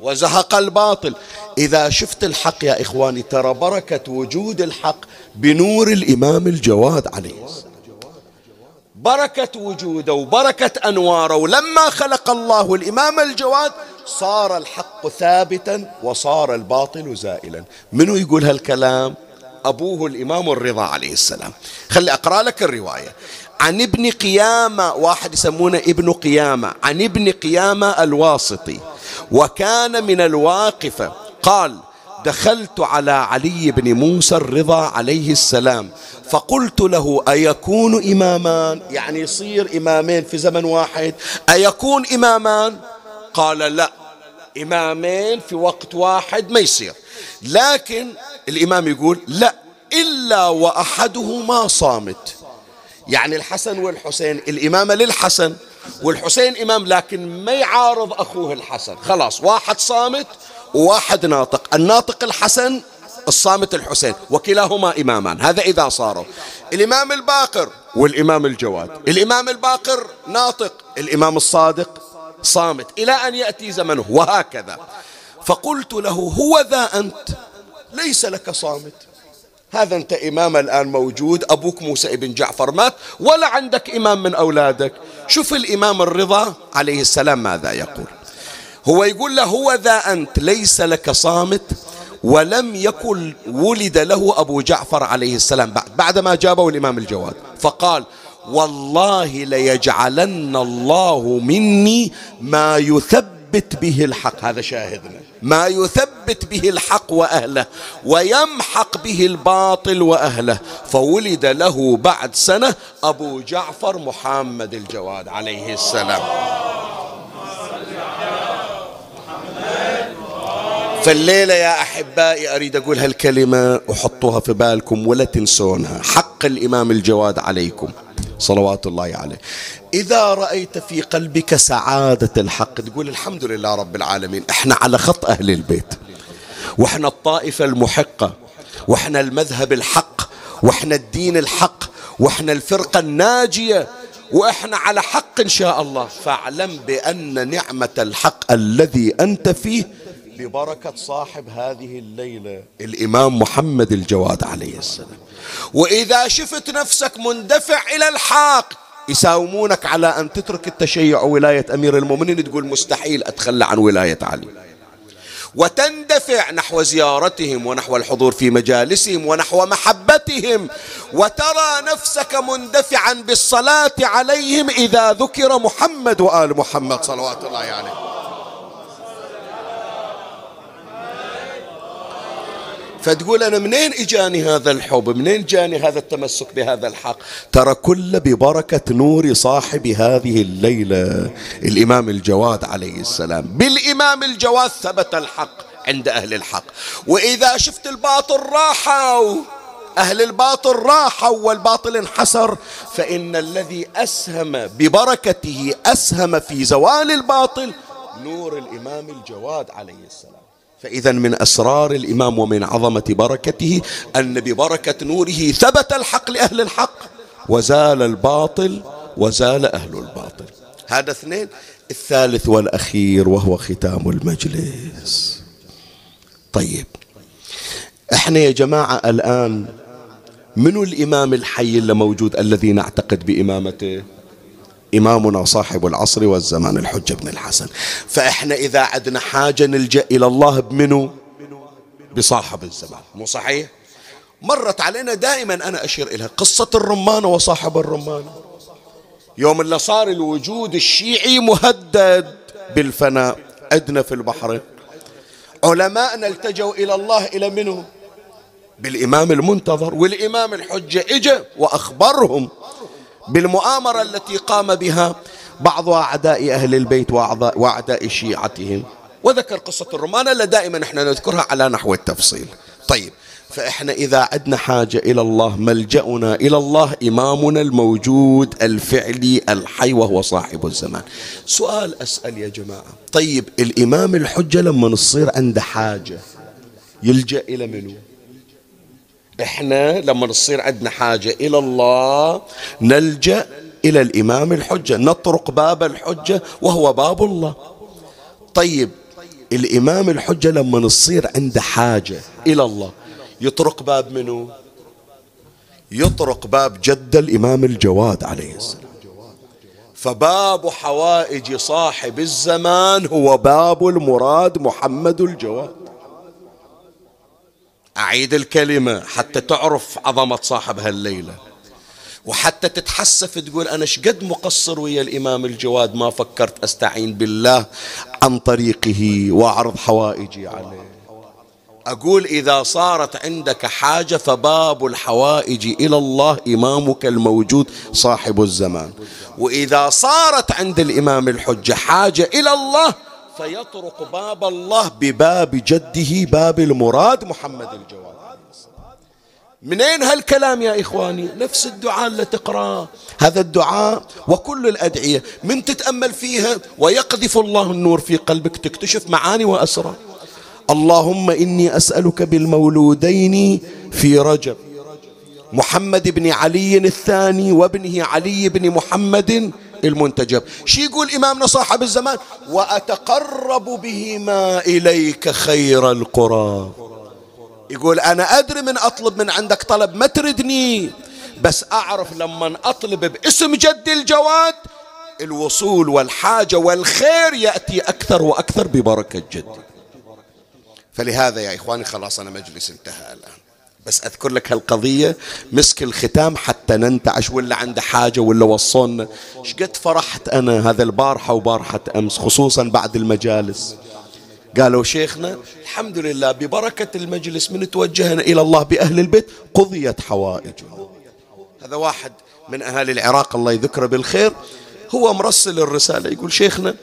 وزهق الباطل. إذا شفت الحق يا إخواني ترى بركة وجود الحق بنور الإمام الجواد عليه. السلام بركة وجوده وبركة أنواره. ولما خلق الله الإمام الجواد صار الحق ثابتا وصار الباطل زائلا. منو يقول هالكلام؟ أبوه الإمام الرضا عليه السلام. خلي أقرأ لك الرواية. عن ابن قيامة واحد يسمونه ابن قيامة عن ابن قيامة الواسطي. وكان من الواقفة قال دخلت على علي بن موسى الرضا عليه السلام فقلت له أيكون إمامان؟ يعني يصير إمامين في زمن واحد. أيكون إمامان؟ قال لا إمامين في وقت واحد ما يصير. لكن الإمام يقول لا إلا وأحدهما صامت. يعني الحسن والحسين الإمامة للحسن والحسين إمام لكن ما يعارض أخوه الحسن. خلاص واحد صامت وواحد ناطق. الناطق الحسن الصامت الحسين وكلاهما إمامان. هذا إذا صاروا. الإمام الباقر والإمام الجواد. الإمام الباقر ناطق الإمام الصادق صامت. إلى أن يأتي زمنه وهكذا. فقلت له هو ذا أنت؟ ليس لك صامت. هذا أنت إمام الآن موجود أبوك موسى ابن جعفر مات ولا عندك إمام من أولادك. شوف الإمام الرضا عليه السلام ماذا يقول. هو يقول له هو ذا أنت ليس لك صامت ولم يكن ولد له أبو جعفر عليه السلام. بعد بعدما جابه الإمام الجواد. فقال والله ليجعلن الله مني ما يثبت به الحق. هذا شاهدنا. ما يثبت به الحق وأهله ويمحق به الباطل وأهله. فولد له بعد سنة أبو جعفر محمد الجواد عليه السلام. فالليلة يا أحبائي أريد أقول هالكلمة وحطوها في بالكم ولا تنسونها. حق الإمام الجواد عليكم. صلوات الله عليه. إذا رأيت في قلبك سعادة الحق تقول الحمد لله رب العالمين. إحنا على خط أهل البيت. وإحنا الطائفة المحقة. وإحنا المذهب الحق. وإحنا الدين الحق. وإحنا الفرقة الناجية. وإحنا على حق إن شاء الله. فاعلم بأن نعمة الحق الذي أنت فيه ببركة صاحب هذه الليلة. الإمام محمد الجواد عليه السلام. وإذا شفت نفسك مندفع إلى الحق يساومونك على أن تترك التشيع ولاية أمير المؤمنين تقول مستحيل أتخلى عن ولاية علي. وتندفع نحو زيارتهم ونحو الحضور في مجالسهم ونحو محبتهم. وترى نفسك مندفعا بالصلاة عليهم إذا ذكر محمد وآل محمد صلوات الله عليه. يعني. فتقول أنا منين إجاني هذا الحب؟ منين جاني هذا التمسك بهذا الحق؟ ترى كل ببركة نور صاحب هذه الليلة. الإمام الجواد عليه السلام. بالإمام الجواد ثبت الحق عند أهل الحق. وإذا شفت الباطل راحوا. أهل الباطل راحوا والباطل انحسر فإن الذي أسهم ببركته أسهم في زوال الباطل نور الإمام الجواد عليه السلام. فإذا من أسرار الإمام ومن عظمة بركته أن ببركة نوره ثبت الحق لأهل الحق. وزال الباطل وزال أهل الباطل. هذا اثنين. الثالث والأخير وهو ختام المجلس. طيب. إحنا يا جماعة الآن منو الإمام الحي اللي موجود الذي نعتقد بإمامته؟ إمامنا صاحب العصر والزمان الحجة بن الحسن. فإحنا إذا عدنا حاجة نلجأ إلى الله بمنو؟ بصاحب الزمان. مو صحيح؟ مرت علينا دائما أنا أشير إليها قصة الرمانة وصاحب الرمانة يوم اللي صار الوجود الشيعي مهدد بالإمام المنتظر والإمام الحجة إجا وأخبرهم بالمؤامرة التي قام بها بعض أعداء أهل البيت وأعداء شيعتهم. وذكر قصة الرمانة اللي دائما إحنا نذكرها على نحو التفصيل. طيب فإحنا إذا عدنا حاجة إلى الله ملجأنا إلى الله إمامنا الموجود الفعلي الحي وهو صاحب الزمان. سؤال أسأل يا جماعة. طيب الإمام الحجة لما نصير عنده حاجة يلجأ إلى منو؟ إحنا لما نصير عندنا حاجة إلى الله نلجأ إلى الإمام الحجة نطرق باب الحجة وهو باب الله. طيب الإمام الحجة لما نصير عنده حاجة إلى الله يطرق باب منه يطرق باب جد الإمام الجواد عليه السلام. فباب حوائج صاحب الزمان هو باب المراد محمد الجواد. أعيد الكلمة حتى تعرف عظمة صاحب هالليلة وحتى تتحسف تقول أنا شقد مقصر ويا الإمام الجواد ما فكرت أستعين بالله عن طريقه وأعرض حوائجي عليه. أقول إذا صارت عندك حاجة فباب الحوائج إلى الله إمامك الموجود صاحب الزمان. وإذا صارت عند الإمام الحجة حاجة إلى الله فيطرق باب الله بباب جده باب المراد محمد الجواد منين هالكلام يا إخواني؟ نفس الدعاء اللي تقرأه. هذا الدعاء وكل الأدعية. من تتأمل فيها ويقذف الله النور في قلبك تكتشف معاني وأسرار اللهم إني أسألك بالمولودين في رجب. محمد بن علي الثاني وابنه علي بن محمد المنتجب. شي يقول إمامنا صاحب الزمان؟ وأتقرب بهما إليك خير القرى. يقول أنا أدري من أطلب من عندك طلب ما تردني. بس أعرف لما أطلب باسم جد الجواد الوصول والحاجة والخير يأتي أكثر وأكثر ببركة جدي. فلهذا يا إخواني خلاص أنا مجلس انتهى الآن. بس أذكر لك هالقضية مسك الختام حتى ننتعش ولا عنده حاجة ولا وصلنا. شقد فرحت أنا هذا البارحة وبارحة أمس خصوصا بعد المجالس. قالوا شيخنا الحمد لله ببركة المجلس من توجهنا إلى الله بأهل البيت قضيت حوائجنا هذا واحد من أهالي العراق الله يذكره بالخير هو مرسل الرسالة. يقول شيخنا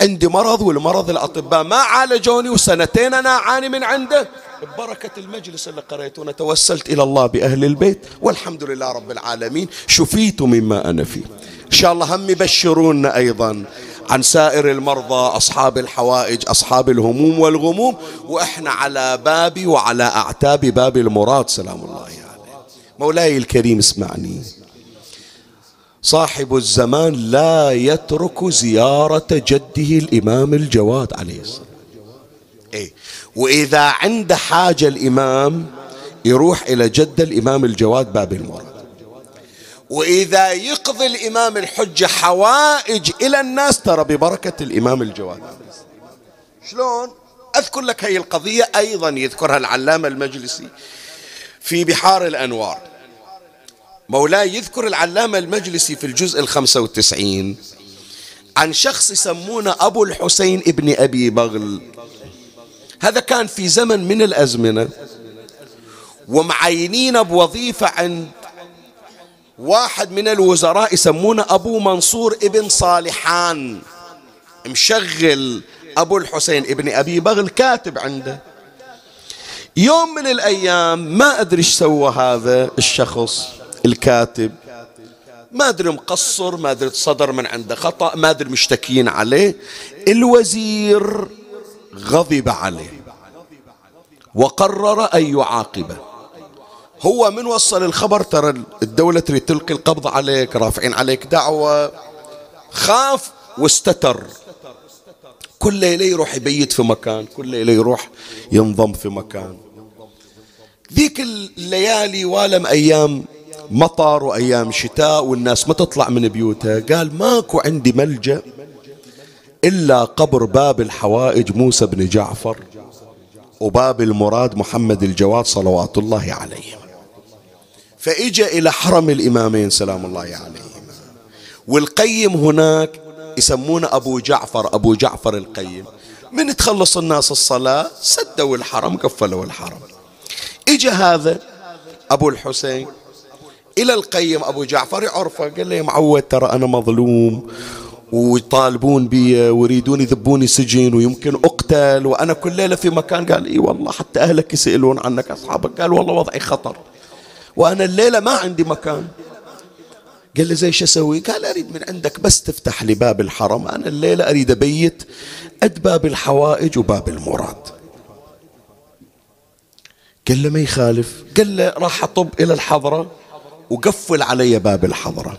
عندي مرض والمرض الأطباء. ما عالجوني وسنتين أنا أعاني من عنده. ببركة المجلس اللي قريته توسلت إلى الله بأهل البيت. والحمد لله رب العالمين. شفيت مما أنا فيه. إن شاء الله هم يبشرونا أيضا عن سائر المرضى أصحاب الحوائج أصحاب الهموم والغموم. وإحنا على بابي وعلى أعتاب باب المراد. سلام الله عليه. يعني. مولاي الكريم اسمعني. صاحب الزمان لا يترك زيارة جده الإمام الجواد عليه السلام. إيه. وإذا عنده حاجة الإمام يروح إلى جد الإمام الجواد باب المراد. وإذا يقضي الإمام الحجة حوائج إلى الناس ترى ببركة الإمام الجواد شلون؟ أذكر لك هي القضية أيضا يذكرها العلامة المجلسي في بحار الأنوار. مولاي يذكر العلامة المجلسي في الجزء الخمسة وتسعين عن شخص يسمونه أبو الحسين ابن أبي بغل. هذا كان في زمن من الأزمنة ومعينين بوظيفة عند واحد من الوزراء يسمونه أبو منصور ابن صالحان. مشغل أبو الحسين ابن أبي بغل كاتب عنده. يوم من الأيام ما أدري إيش سوى هذا الشخص. الكاتب. ما أدري مقصر ما أدري صدر من عنده خطأ ما أدري مشتكين عليه. الوزير غضب عليه وقرر أن يعاقبه. هو من وصل الخبر ترى الدولة تريد تلقي القبض عليك رافعين عليك دعوة. خاف واستتر. كل ليلة يروح يبيت في مكان كل ليلة يروح ينضم في مكان. ذيك الليالي والم أيام مطر وأيام شتاء والناس ما تطلع من بيوتها. قال ماكو عندي ملجأ إلا قبر باب الحوائج موسى بن جعفر وباب المراد محمد الجواد صلوات الله عليه. فإجا إلى حرم الإمامين سلام الله عليهما. والقيم هناك يسمونه أبو جعفر أبو جعفر القيم. من تخلص الناس الصلاة؟ سدوا الحرم قفلوا الحرم. اجى هذا أبو الحسين إلى القيم أبو جعفر يعرفه قال له يا معود ترى أنا مظلوم ويطالبون بي ويريدون يذبوني سجن ويمكن أقتل وأنا كل ليلة في مكان قال إي والله حتى أهلك يسألون عنك أصحابك قال والله وضعي خطر وأنا الليلة ما عندي مكان قال له زي شو أسوي؟ قال أريد من عندك بس تفتح لي باب الحرم أنا الليلة أريد ابيت أد باب الحوائج وباب المراد. قال له ما يخالف، قال له راح أطب إلى الحضرة وقفل علي باب الحضرة.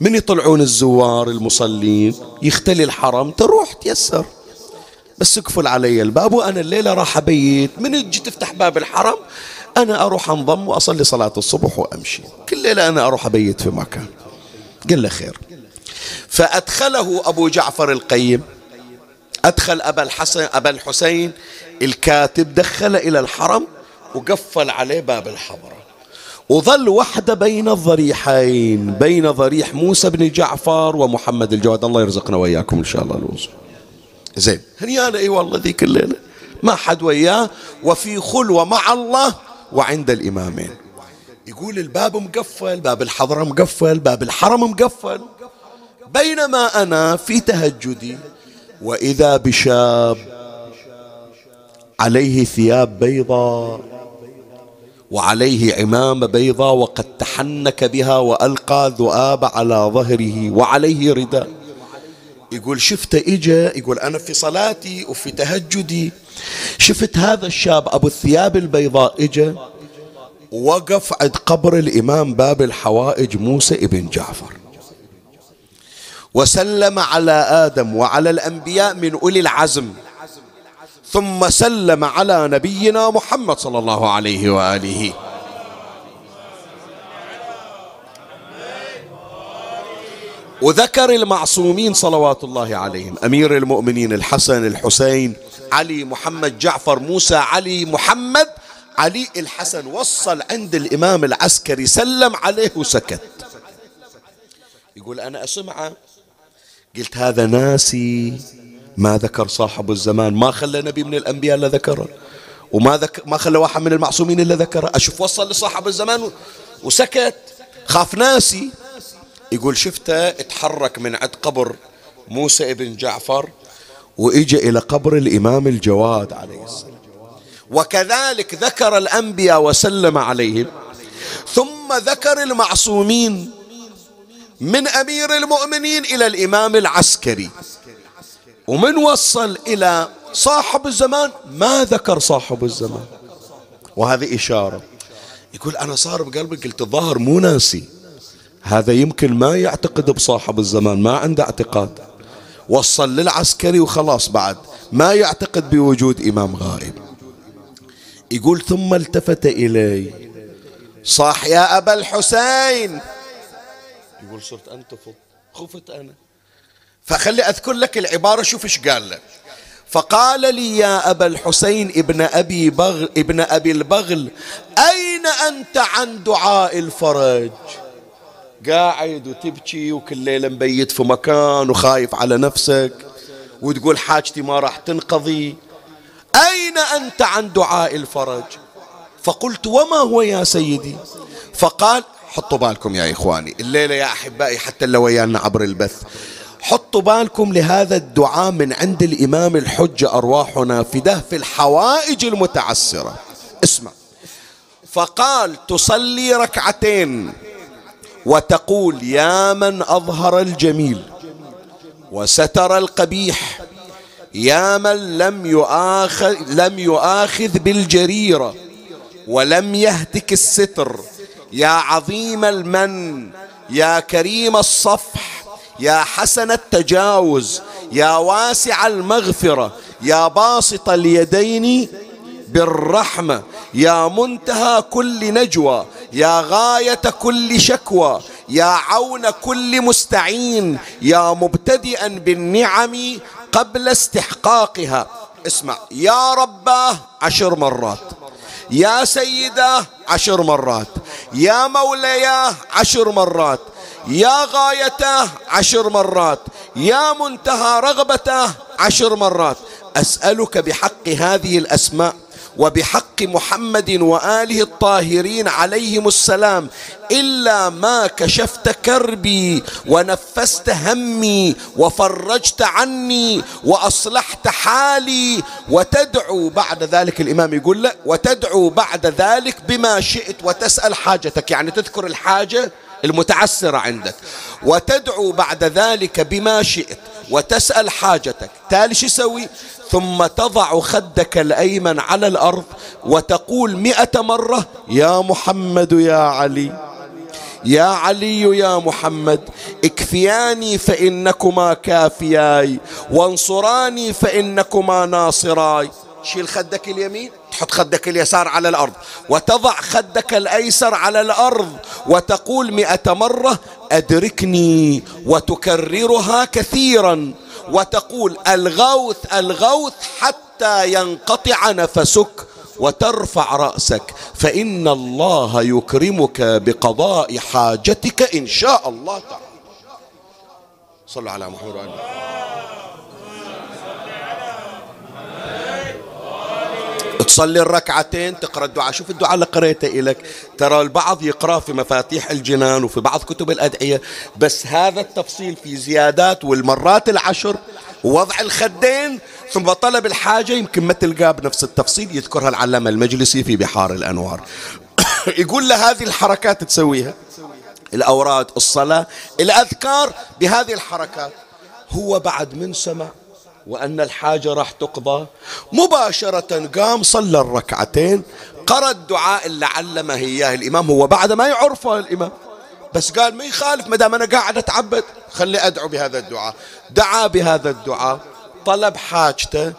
من يطلعون الزوار المصلين يختلي الحرم تروح تيسر. بس اقفل علي الباب وأنا الليلة راح أبيت. من تجي تفتح باب الحرم أنا أروح أنضم وأصلي صلاة الصبح وأمشي. كل ليلة أنا أروح أبيت في مكان. قال له خير. فأدخله أبو جعفر القيم. أدخل أبا الحسن أبا الحسين الكاتب دخل إلى الحرم وقفل عليه باب الحضرة. وظل وحده بين الضريحين بين ضريح موسى بن جعفر ومحمد الجواد. الله يرزقنا وإياكم إن شاء الله الوصول زين. هنيانا إي والله ذيك الليلة. ما حد وياه. وفي خلوة مع الله وعند الإمامين. يقول الباب مقفل باب الحضرة مقفل باب الحرم مقفل. بينما أنا في تهجدي وإذا بشاب عليه ثياب بيضاء. وعليه عمامة بيضاء وقد تحنك بها وألقى ذؤاب على ظهره وعليه رداء يقول شفته إجا يقول أنا في صلاتي وفي تهجدي. شفت هذا الشاب أبو الثياب البيضاء إجا. وقف عند قبر الإمام باب الحوائج موسى ابن جعفر. وسلم على آدم وعلى الأنبياء من أولي العزم. ثم سلم على نبينا محمد صلى الله عليه وآله. وذكر المعصومين صلوات الله عليهم. أمير المؤمنين الحسن الحسين علي محمد جعفر موسى علي محمد. علي الحسن وصل عند الإمام العسكري سلم عليه وسكت. يقول أنا أسمعه. قلت هذا ناسي. ما ذكر صاحب الزمان ما خلى نبي من الأنبياء إلا ذكره. وما ذك ما خلى واحد من المعصومين إلا ذكره. أشوف وصل لصاحب الزمان وسكت خاف ناسي. يقول شفته اتحرك من عند قبر موسى ابن جعفر وإجا إلى قبر الإمام الجواد عليه السلام. وكذلك ذكر الأنبياء وسلم عليهم. ثم ذكر المعصومين من أمير المؤمنين إلى الإمام العسكري. ومن وصل إلى صاحب الزمان ما ذكر صاحب الزمان. وهذه إشارة. يقول أنا صار بقلبي قلت الظاهر مو ناسي. هذا يمكن ما يعتقد بصاحب الزمان ما عنده اعتقاد. وصل للعسكري وخلاص بعد ما يعتقد بوجود إمام غائب. يقول ثم التفت إلي. صاح يا أبا الحسين. يقول صرت أنتفض. خفت أنا. فخلي أذكر لك العبارة شوف إيش قال له فقال لي يا أبا الحسين ابن أبي بغل ابن أبي البغل أين أنت عن دعاء الفرج؟ قاعد وتبكي وكل ليلة مبيت في مكان وخايف على نفسك وتقول حاجتي ما راح تنقضي. أين أنت عن دعاء الفرج؟ فقلت وما هو يا سيدي؟ فقال حطوا بالكم يا إخواني الليلة يا أحبائي حتى لو ويانا عبر البث. حطوا بالكم لهذا الدعاء من عند الإمام الحجة أرواحنا في الحوائج المتعسرة. اسمع. فقال تصلي ركعتين وتقول يا من أظهر الجميل وستر القبيح يا من لم يؤاخذ لم يؤاخذ بالجريرة ولم يهتك الستر يا عظيم المن يا كريم الصفح يا حسن التجاوز يا واسع المغفرة يا باسط اليدين بالرحمة يا منتهى كل نجوى يا غاية كل شكوى يا عون كل مستعين يا مبتدئا بالنعم قبل استحقاقها. اسمع يا رباه عشر مرات يا سيداه عشر مرات يا مولياه عشر مرات يا غايته عشر مرات يا منتهى رغبته عشر مرات. أسألك بحق هذه الأسماء وبحق محمد وآله الطاهرين عليهم السلام إلا ما كشفت كربي ونفست همي وفرجت عني وأصلحت حالي. وتدعو بعد ذلك الإمام يقول له وتدعو بعد ذلك بما شئت وتسأل حاجتك. يعني تذكر الحاجة المتعسرة عندك. وتدعو بعد ذلك بما شئت وتسأل حاجتك. تالي شو يسوي؟ ثم تضع خدك الأيمن على الأرض وتقول مئة مرة يا محمد يا علي. يا علي يا محمد اكفياني فإنكما كافياي وانصراني فإنكما ناصراي. شيل خدك اليمين. تحط خدك اليسار على الأرض وتضع خدك الأيسر على الأرض وتقول مئة مرة أدركني وتكررها كثيرا وتقول الغوث الغوث حتى ينقطع نفسك وترفع رأسك فإن الله يكرمك بقضاء حاجتك إن شاء الله تعالى. صلوا على محمد وعلى تصلي الركعتين تقرأ الدعاء. شوف الدعاء اللي قريته لك ترى البعض يقرأ في مفاتيح الجنان وفي بعض كتب الأدعية بس هذا التفصيل في زيادات والمرات العشر ووضع الخدين ثم طلب الحاجة يمكن ما تلقاه بنفس التفصيل يذكرها العلامة المجلسي في بحار الأنوار. [coughs] يقول له هذه الحركات تسويها الأوراد الصلاة الأذكار بهذه الحركات. هو بعد من سمع وأن الحاجة راح تقضى. مباشرة قام صلى الركعتين قرأ الدعاء اللي علمه إياه الإمام. هو بعد ما يعرفه الإمام بس قال ما يخالف ما دام أنا قاعد أتعبد خلي أدعو بهذا الدعاء. دعا بهذا الدعاء طلب حاجته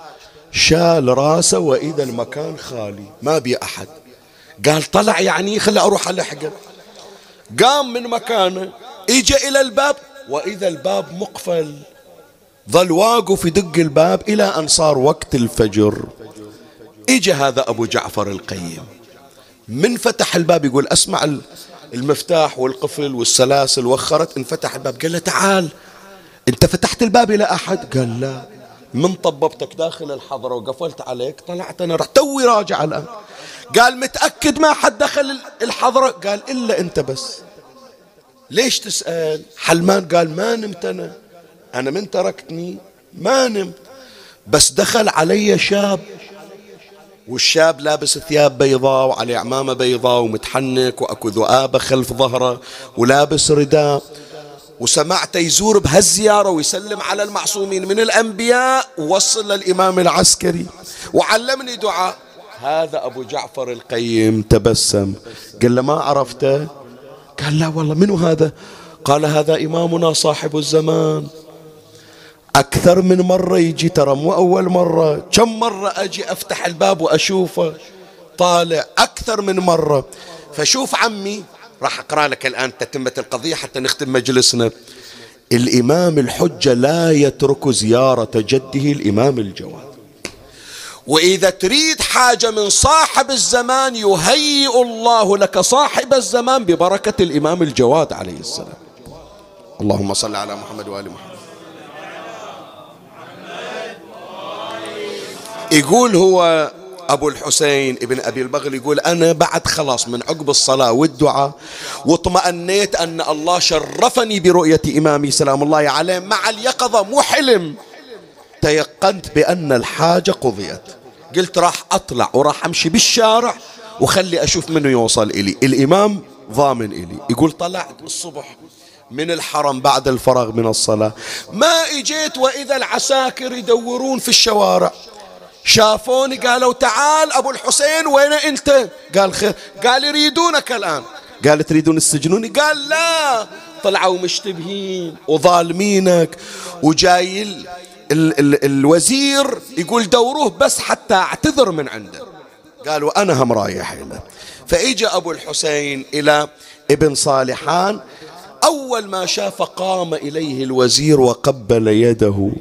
شال راسه وإذا المكان خالي ما بي أحد. قال طلع يعني خلي أروح ألحقه قام من مكانه اجى إلى الباب وإذا الباب مقفل. ظل واقف يدق الباب إلى أن صار وقت الفجر. إجا هذا أبو جعفر القيم. من فتح الباب يقول أسمع المفتاح والقفل والسلاسل وخرت. انفتح الباب قال له تعال. أنت فتحت الباب إلى أحد؟ قال لا. من طببتك داخل الحضرة وقفلت عليك؟ طلعت أنا رحت توي راجع الآن. قال متأكد ما حد دخل الحضرة قال إلا أنت بس. ليش تسأل؟ حلمان قال ما نمت أنا. أنا من تركتني ما نمت. بس دخل علي شاب والشاب لابس ثياب بيضاء وعليه عمامة بيضاء ومتحنك وأكو ذؤابة خلف ظهره ولابس رداء. وسمعت يزور بهالزيارة ويسلم على المعصومين من الأنبياء ووصل للإمام العسكري. وعلمني دعاء. هذا أبو جعفر القيم تبسم. قال له ما عرفته؟ قال لا والله منو هذا؟ قال هذا إمامنا صاحب الزمان. أكثر من مرة يجي ترى مو أول مرة. كم مرة أجي أفتح الباب وأشوفه؟ طالع أكثر من مرة. فشوف عمي راح أقرأ لك الآن تتمة القضية حتى نختم مجلسنا. الإمام الحجة لا يترك زيارة جده الإمام الجواد. وإذا تريد حاجة من صاحب الزمان يهيئ الله لك صاحب الزمان ببركة الإمام الجواد عليه السلام. اللهم صل على محمد وآل محمد. يقول هو أبو الحسين ابن أبي البغل يقول أنا بعد خلاص من عقب الصلاة والدعاء واطمأنيت أن الله شرفني برؤية إمامي سلام الله عليه مع اليقظة مو حلم. تيقنت بأن الحاجة قضيت. قلت راح أطلع وراح أمشي بالشارع وخلي أشوف منه يوصل إلي. الإمام ضامن إلي. يقول طلعت الصبح من الحرم بعد الفراغ من الصلاة. ما إجيت وإذا العساكر يدورون في الشوارع. شافوني قالوا تعال أبو الحسين وين أنت؟ قال خير. قال يريدونك الآن. قال تريدون السجنوني قال لا. طلعوا مشتبهين وظالمينك. وجاي ال ال ال الوزير يقول دوروه بس حتى اعتذر من عنده. قالوا أنا هم رايح له فإجا أبو الحسين إلى ابن صالحان. أول ما شاف قام إليه الوزير وقبل يده.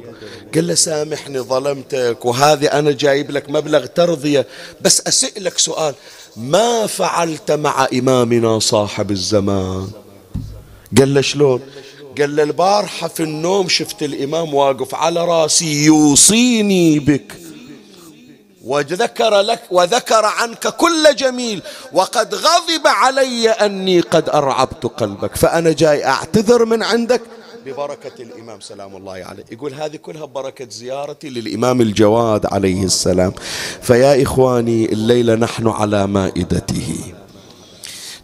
قال له سامحني ظلمتك وهذه أنا جايب لك مبلغ ترضية. بس أسألك سؤال ما فعلت مع إمامنا صاحب الزمان؟ قال له شلون؟ قال له البارحة في النوم شفت الإمام واقف على راسي يوصيني بك. وذكر لك وذكر عنك كل جميل. وقد غضب علي أني قد أرعبت قلبك. فأنا جاي أعتذر من عندك ببركة الإمام سلام الله عليه. يقول هذه كلها بركة زيارتي للإمام الجواد عليه السلام. فيا إخواني الليلة نحن على مائدته.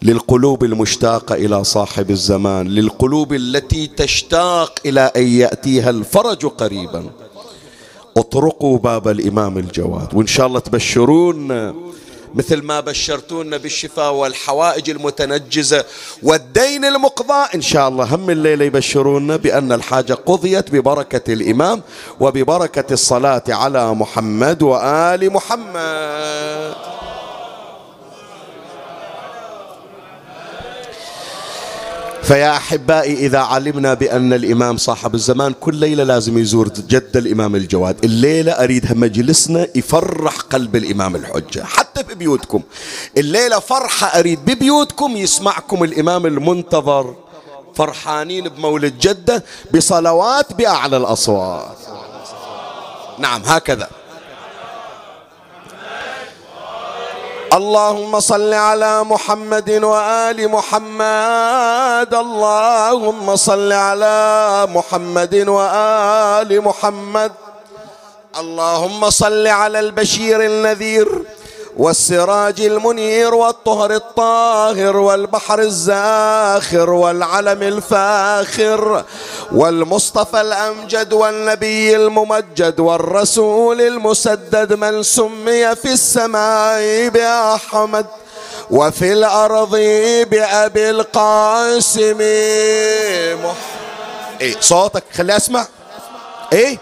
للقلوب المشتاقة إلى صاحب الزمان للقلوب التي تشتاق إلى أن يأتيها الفرج قريبا. اطرقوا باب الإمام الجواد وإن شاء الله تبشرون مثل ما بشرتونا بالشفاء والحوائج المتنجزة والدين المقضى إن شاء الله هم الليلة يبشرونا بأن الحاجة قضيت ببركة الإمام وببركة الصلاة على محمد وآل محمد. فيا أحبائي إذا علمنا بأن الإمام صاحب الزمان كل ليلة لازم يزور جد الإمام الجواد، الليلة اريدها مجلسنا يفرح قلب الإمام الحجة، حتى في بيوتكم. الليلة فرحة أريد ببيوتكم يسمعكم الإمام المنتظر فرحانين بمولد جدة بصلوات بأعلى الأصوات. نعم هكذا. اللهم صل على محمد وآل محمد. اللهم صل على محمد وآل محمد. اللهم صل على البشير النذير. والسراج المنير والطهر الطاهر والبحر الزاخر والعلم الفاخر والمصطفى الأمجد والنبي الممجد والرسول المسدد من سمي في السماء بأحمد وفي الأرض بأبي القاسم. إيه صوتك خلي أسمع. إيه؟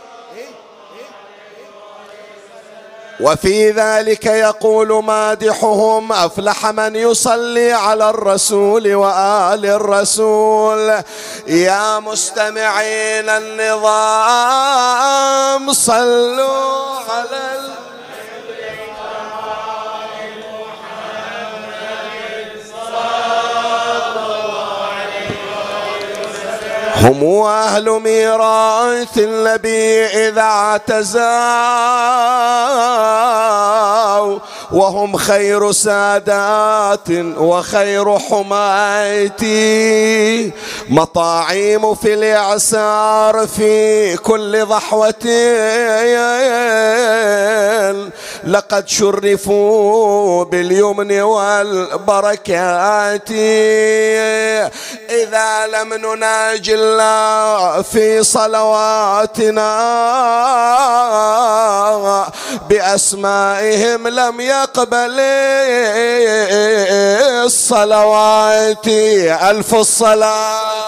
وفي ذلك يقول مادحهم أفلح من يصلي على الرسول وآل الرسول. يا مستمعين النظام صلوا على هم أهل ميراث النبي إذا اعتزاوا وهم خير سادات وخير حمايتي مطاعيم في الإعسار في كل ضحوة. لقد شرفوا باليمن والبركات. إذا لم نناجي الله في صلواتنا بأسمائهم لم يقبل الصلوات. ألف الصلاة.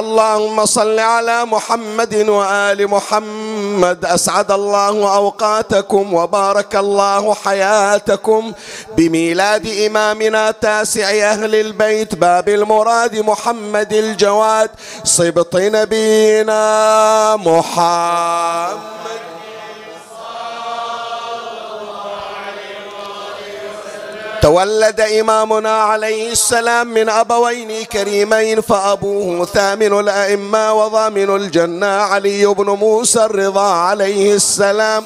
اللهم صل على محمد وآل محمد. أسعد الله أوقاتكم وبارك الله حياتكم. بميلاد إمامنا تاسع أهل البيت باب المراد محمد الجواد. صبط نبينا محمد. تولد إمامنا عليه السلام من أبوين كريمين فأبوه ثامن الأئمة وضامن الجنة علي بن موسى الرضا عليه السلام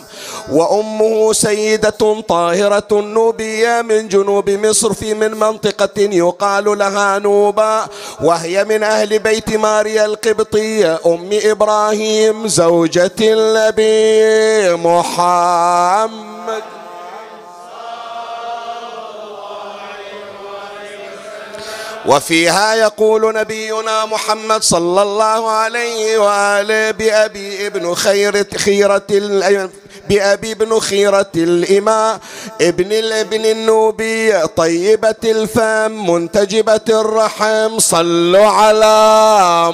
وأمه سيدة طاهرة نوبية من جنوب مصر في من منطقة يقال لها نوبا وهي من أهل بيت ماريا القبطية أم إبراهيم زوجة النبي محمد. وفيها يقول نبينا محمد صلى الله عليه وآله بأبي ابن خيرة خيرة بأبي ابن خيرة الإماء ابن الابن النوبي طيبة الفم منتجبة الرحم صلوا على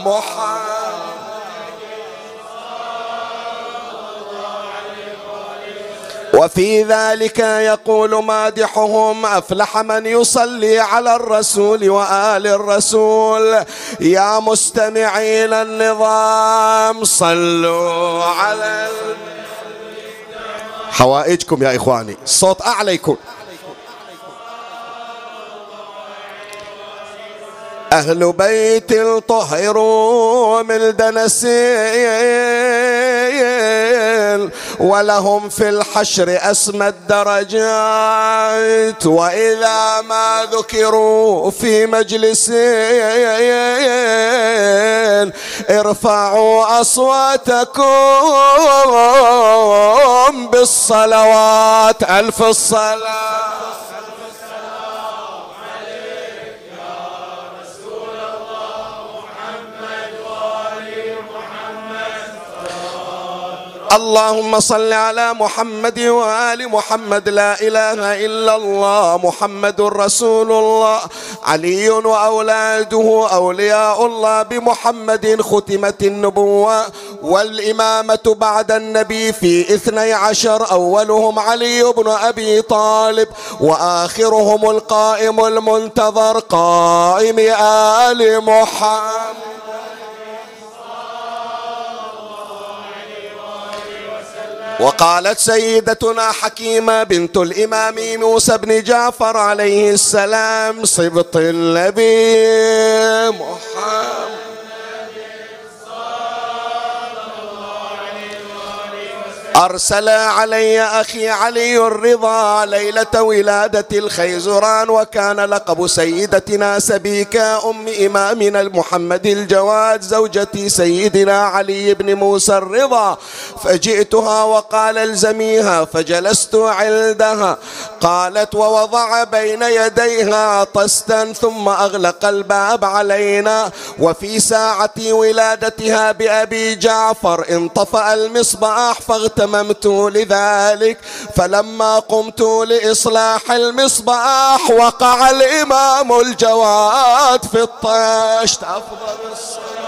محمد. وفي ذلك يقول مادحهم أفلح من يصلي على الرسول وآل الرسول. يا مستمعين النظام صلوا على حوائجكم يا إخواني. الصوت اعلى يكون أهل بيت الطهر من دنسين ولهم في الحشر أسمى الدرجات وإذا ما ذكروا في مجلسين ارفعوا أصواتكم بالصلوات. ألف الصلاة. اللهم صل على محمد وآل محمد. لا إله إلا الله محمد رسول الله. علي وأولاده أولياء الله بمحمد ختمت النبوة. والإمامة بعد النبي في اثني عشر أولهم علي بن أبي طالب. وآخرهم القائم المنتظر قائم آل محمد. وقالت سيدتنا حكيمة بنت الإمام موسى بن جعفر عليه السلام صبط النبي محمد. أرسل علي أخي علي الرضا ليلة ولادة الخيزران وكان لقب سيدتنا سبيكة أم إمامنا المحمد الجواد زوجتي سيدنا علي بن موسى الرضا. فجئتها وقال الزميها فجلست عندها. قالت ووضع بين يديها طستا ثم أغلق الباب علينا. وفي ساعة ولادتها بأبي جعفر انطفأ المصباح فاغتم اهتممت لذلك فلما قمت لإصلاح المصباح وقع الإمام الجواد في الطشت. أفضل الصلاة.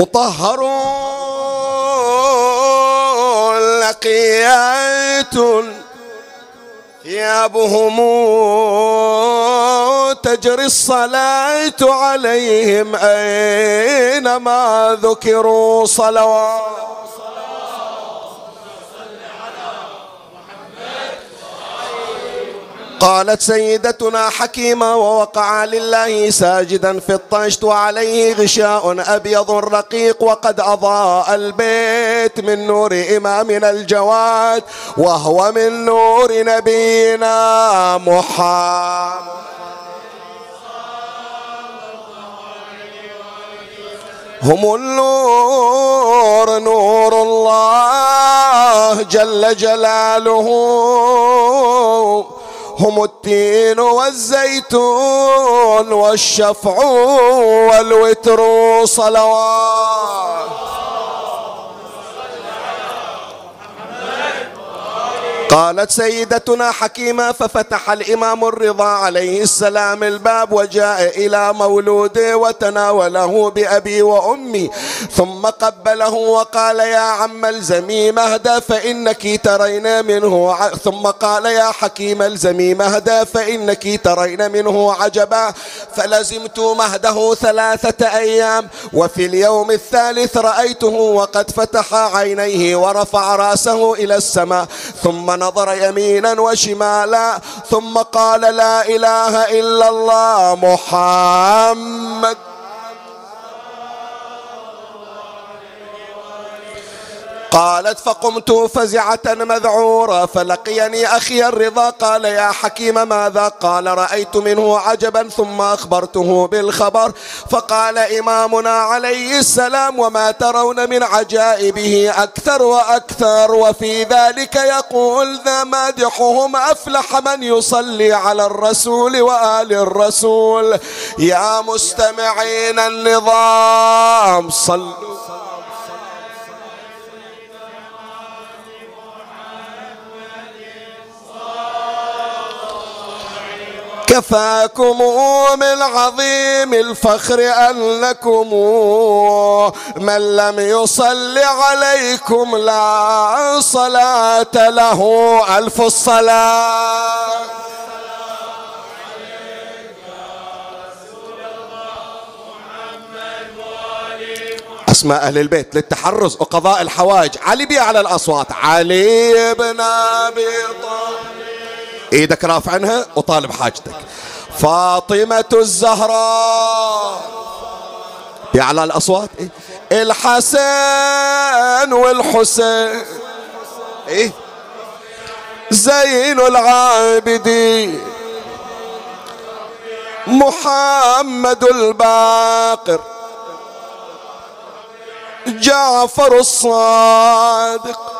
مطهر لقيات ثيابهم تجري الصلاة عليهم أينما ذكروا صلوات قالت سيدتنا حكيمة ووقع لله ساجدا في الطشت وعليه غشاء أبيض رقيق وقد أضاء البيت من نور إمامنا الجواد وهو من نور نبينا محمد. هم النور نور الله جل جلاله. هم التين والزيتون والشفع والوتر صلوات. قالت سيدتنا حكيمة ففتح الإمام الرضا عليه السلام الباب وجاء إلى مولوده وتناوله بأبي وأمي ثم قبله وقال يا عم الزمي مهدى فإنك ترين منه ع... ثم قال يا حكيم الزمي مهدى فإنك ترين منه عجبا فلزمت مهده ثلاثة أيام وفي اليوم الثالث رأيته وقد فتح عينيه ورفع رأسه إلى السماء ثم نظر يمينا وشمالا ثم قال لا إله إلا الله محمد. قالت فقمت فزعة مذعورة فلقيني أخي الرضا قال يا حكيم ماذا؟ قال رأيت منه عجبا ثم أخبرته بالخبر فقال إمامنا عليه السلام وما ترون من عجائبه أكثر وأكثر وفي ذلك يقول ذا مادحهم أفلح من يصلي على الرسول وآل الرسول. يا مستمعين النظام صلوا. كفاكم من عظيم الفخر أنكم من لم يصل عليكم لا صلاة له. ألف الصلاة. أسماء أهل البيت للتحرز وقضاء الحوائج علي بي على الأصوات. علي بن أبي طالب. إيدك رافع عنها وطالب حاجتك. فاطمة الزهراء. بأعلى الأصوات. إيه؟ الحسن والحسين. إيه؟ زين العابدين. محمد الباقر. جعفر الصادق.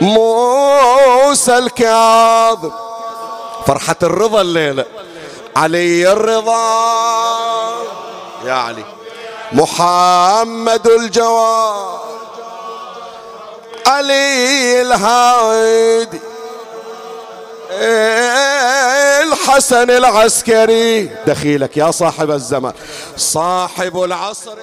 موسى الكاظم فرحة الرضا الليلة. علي الرضا. يا علي. محمد الجواد. علي الهادي. الحسن العسكري. دخيلك يا صاحب الزمان. صاحب العصر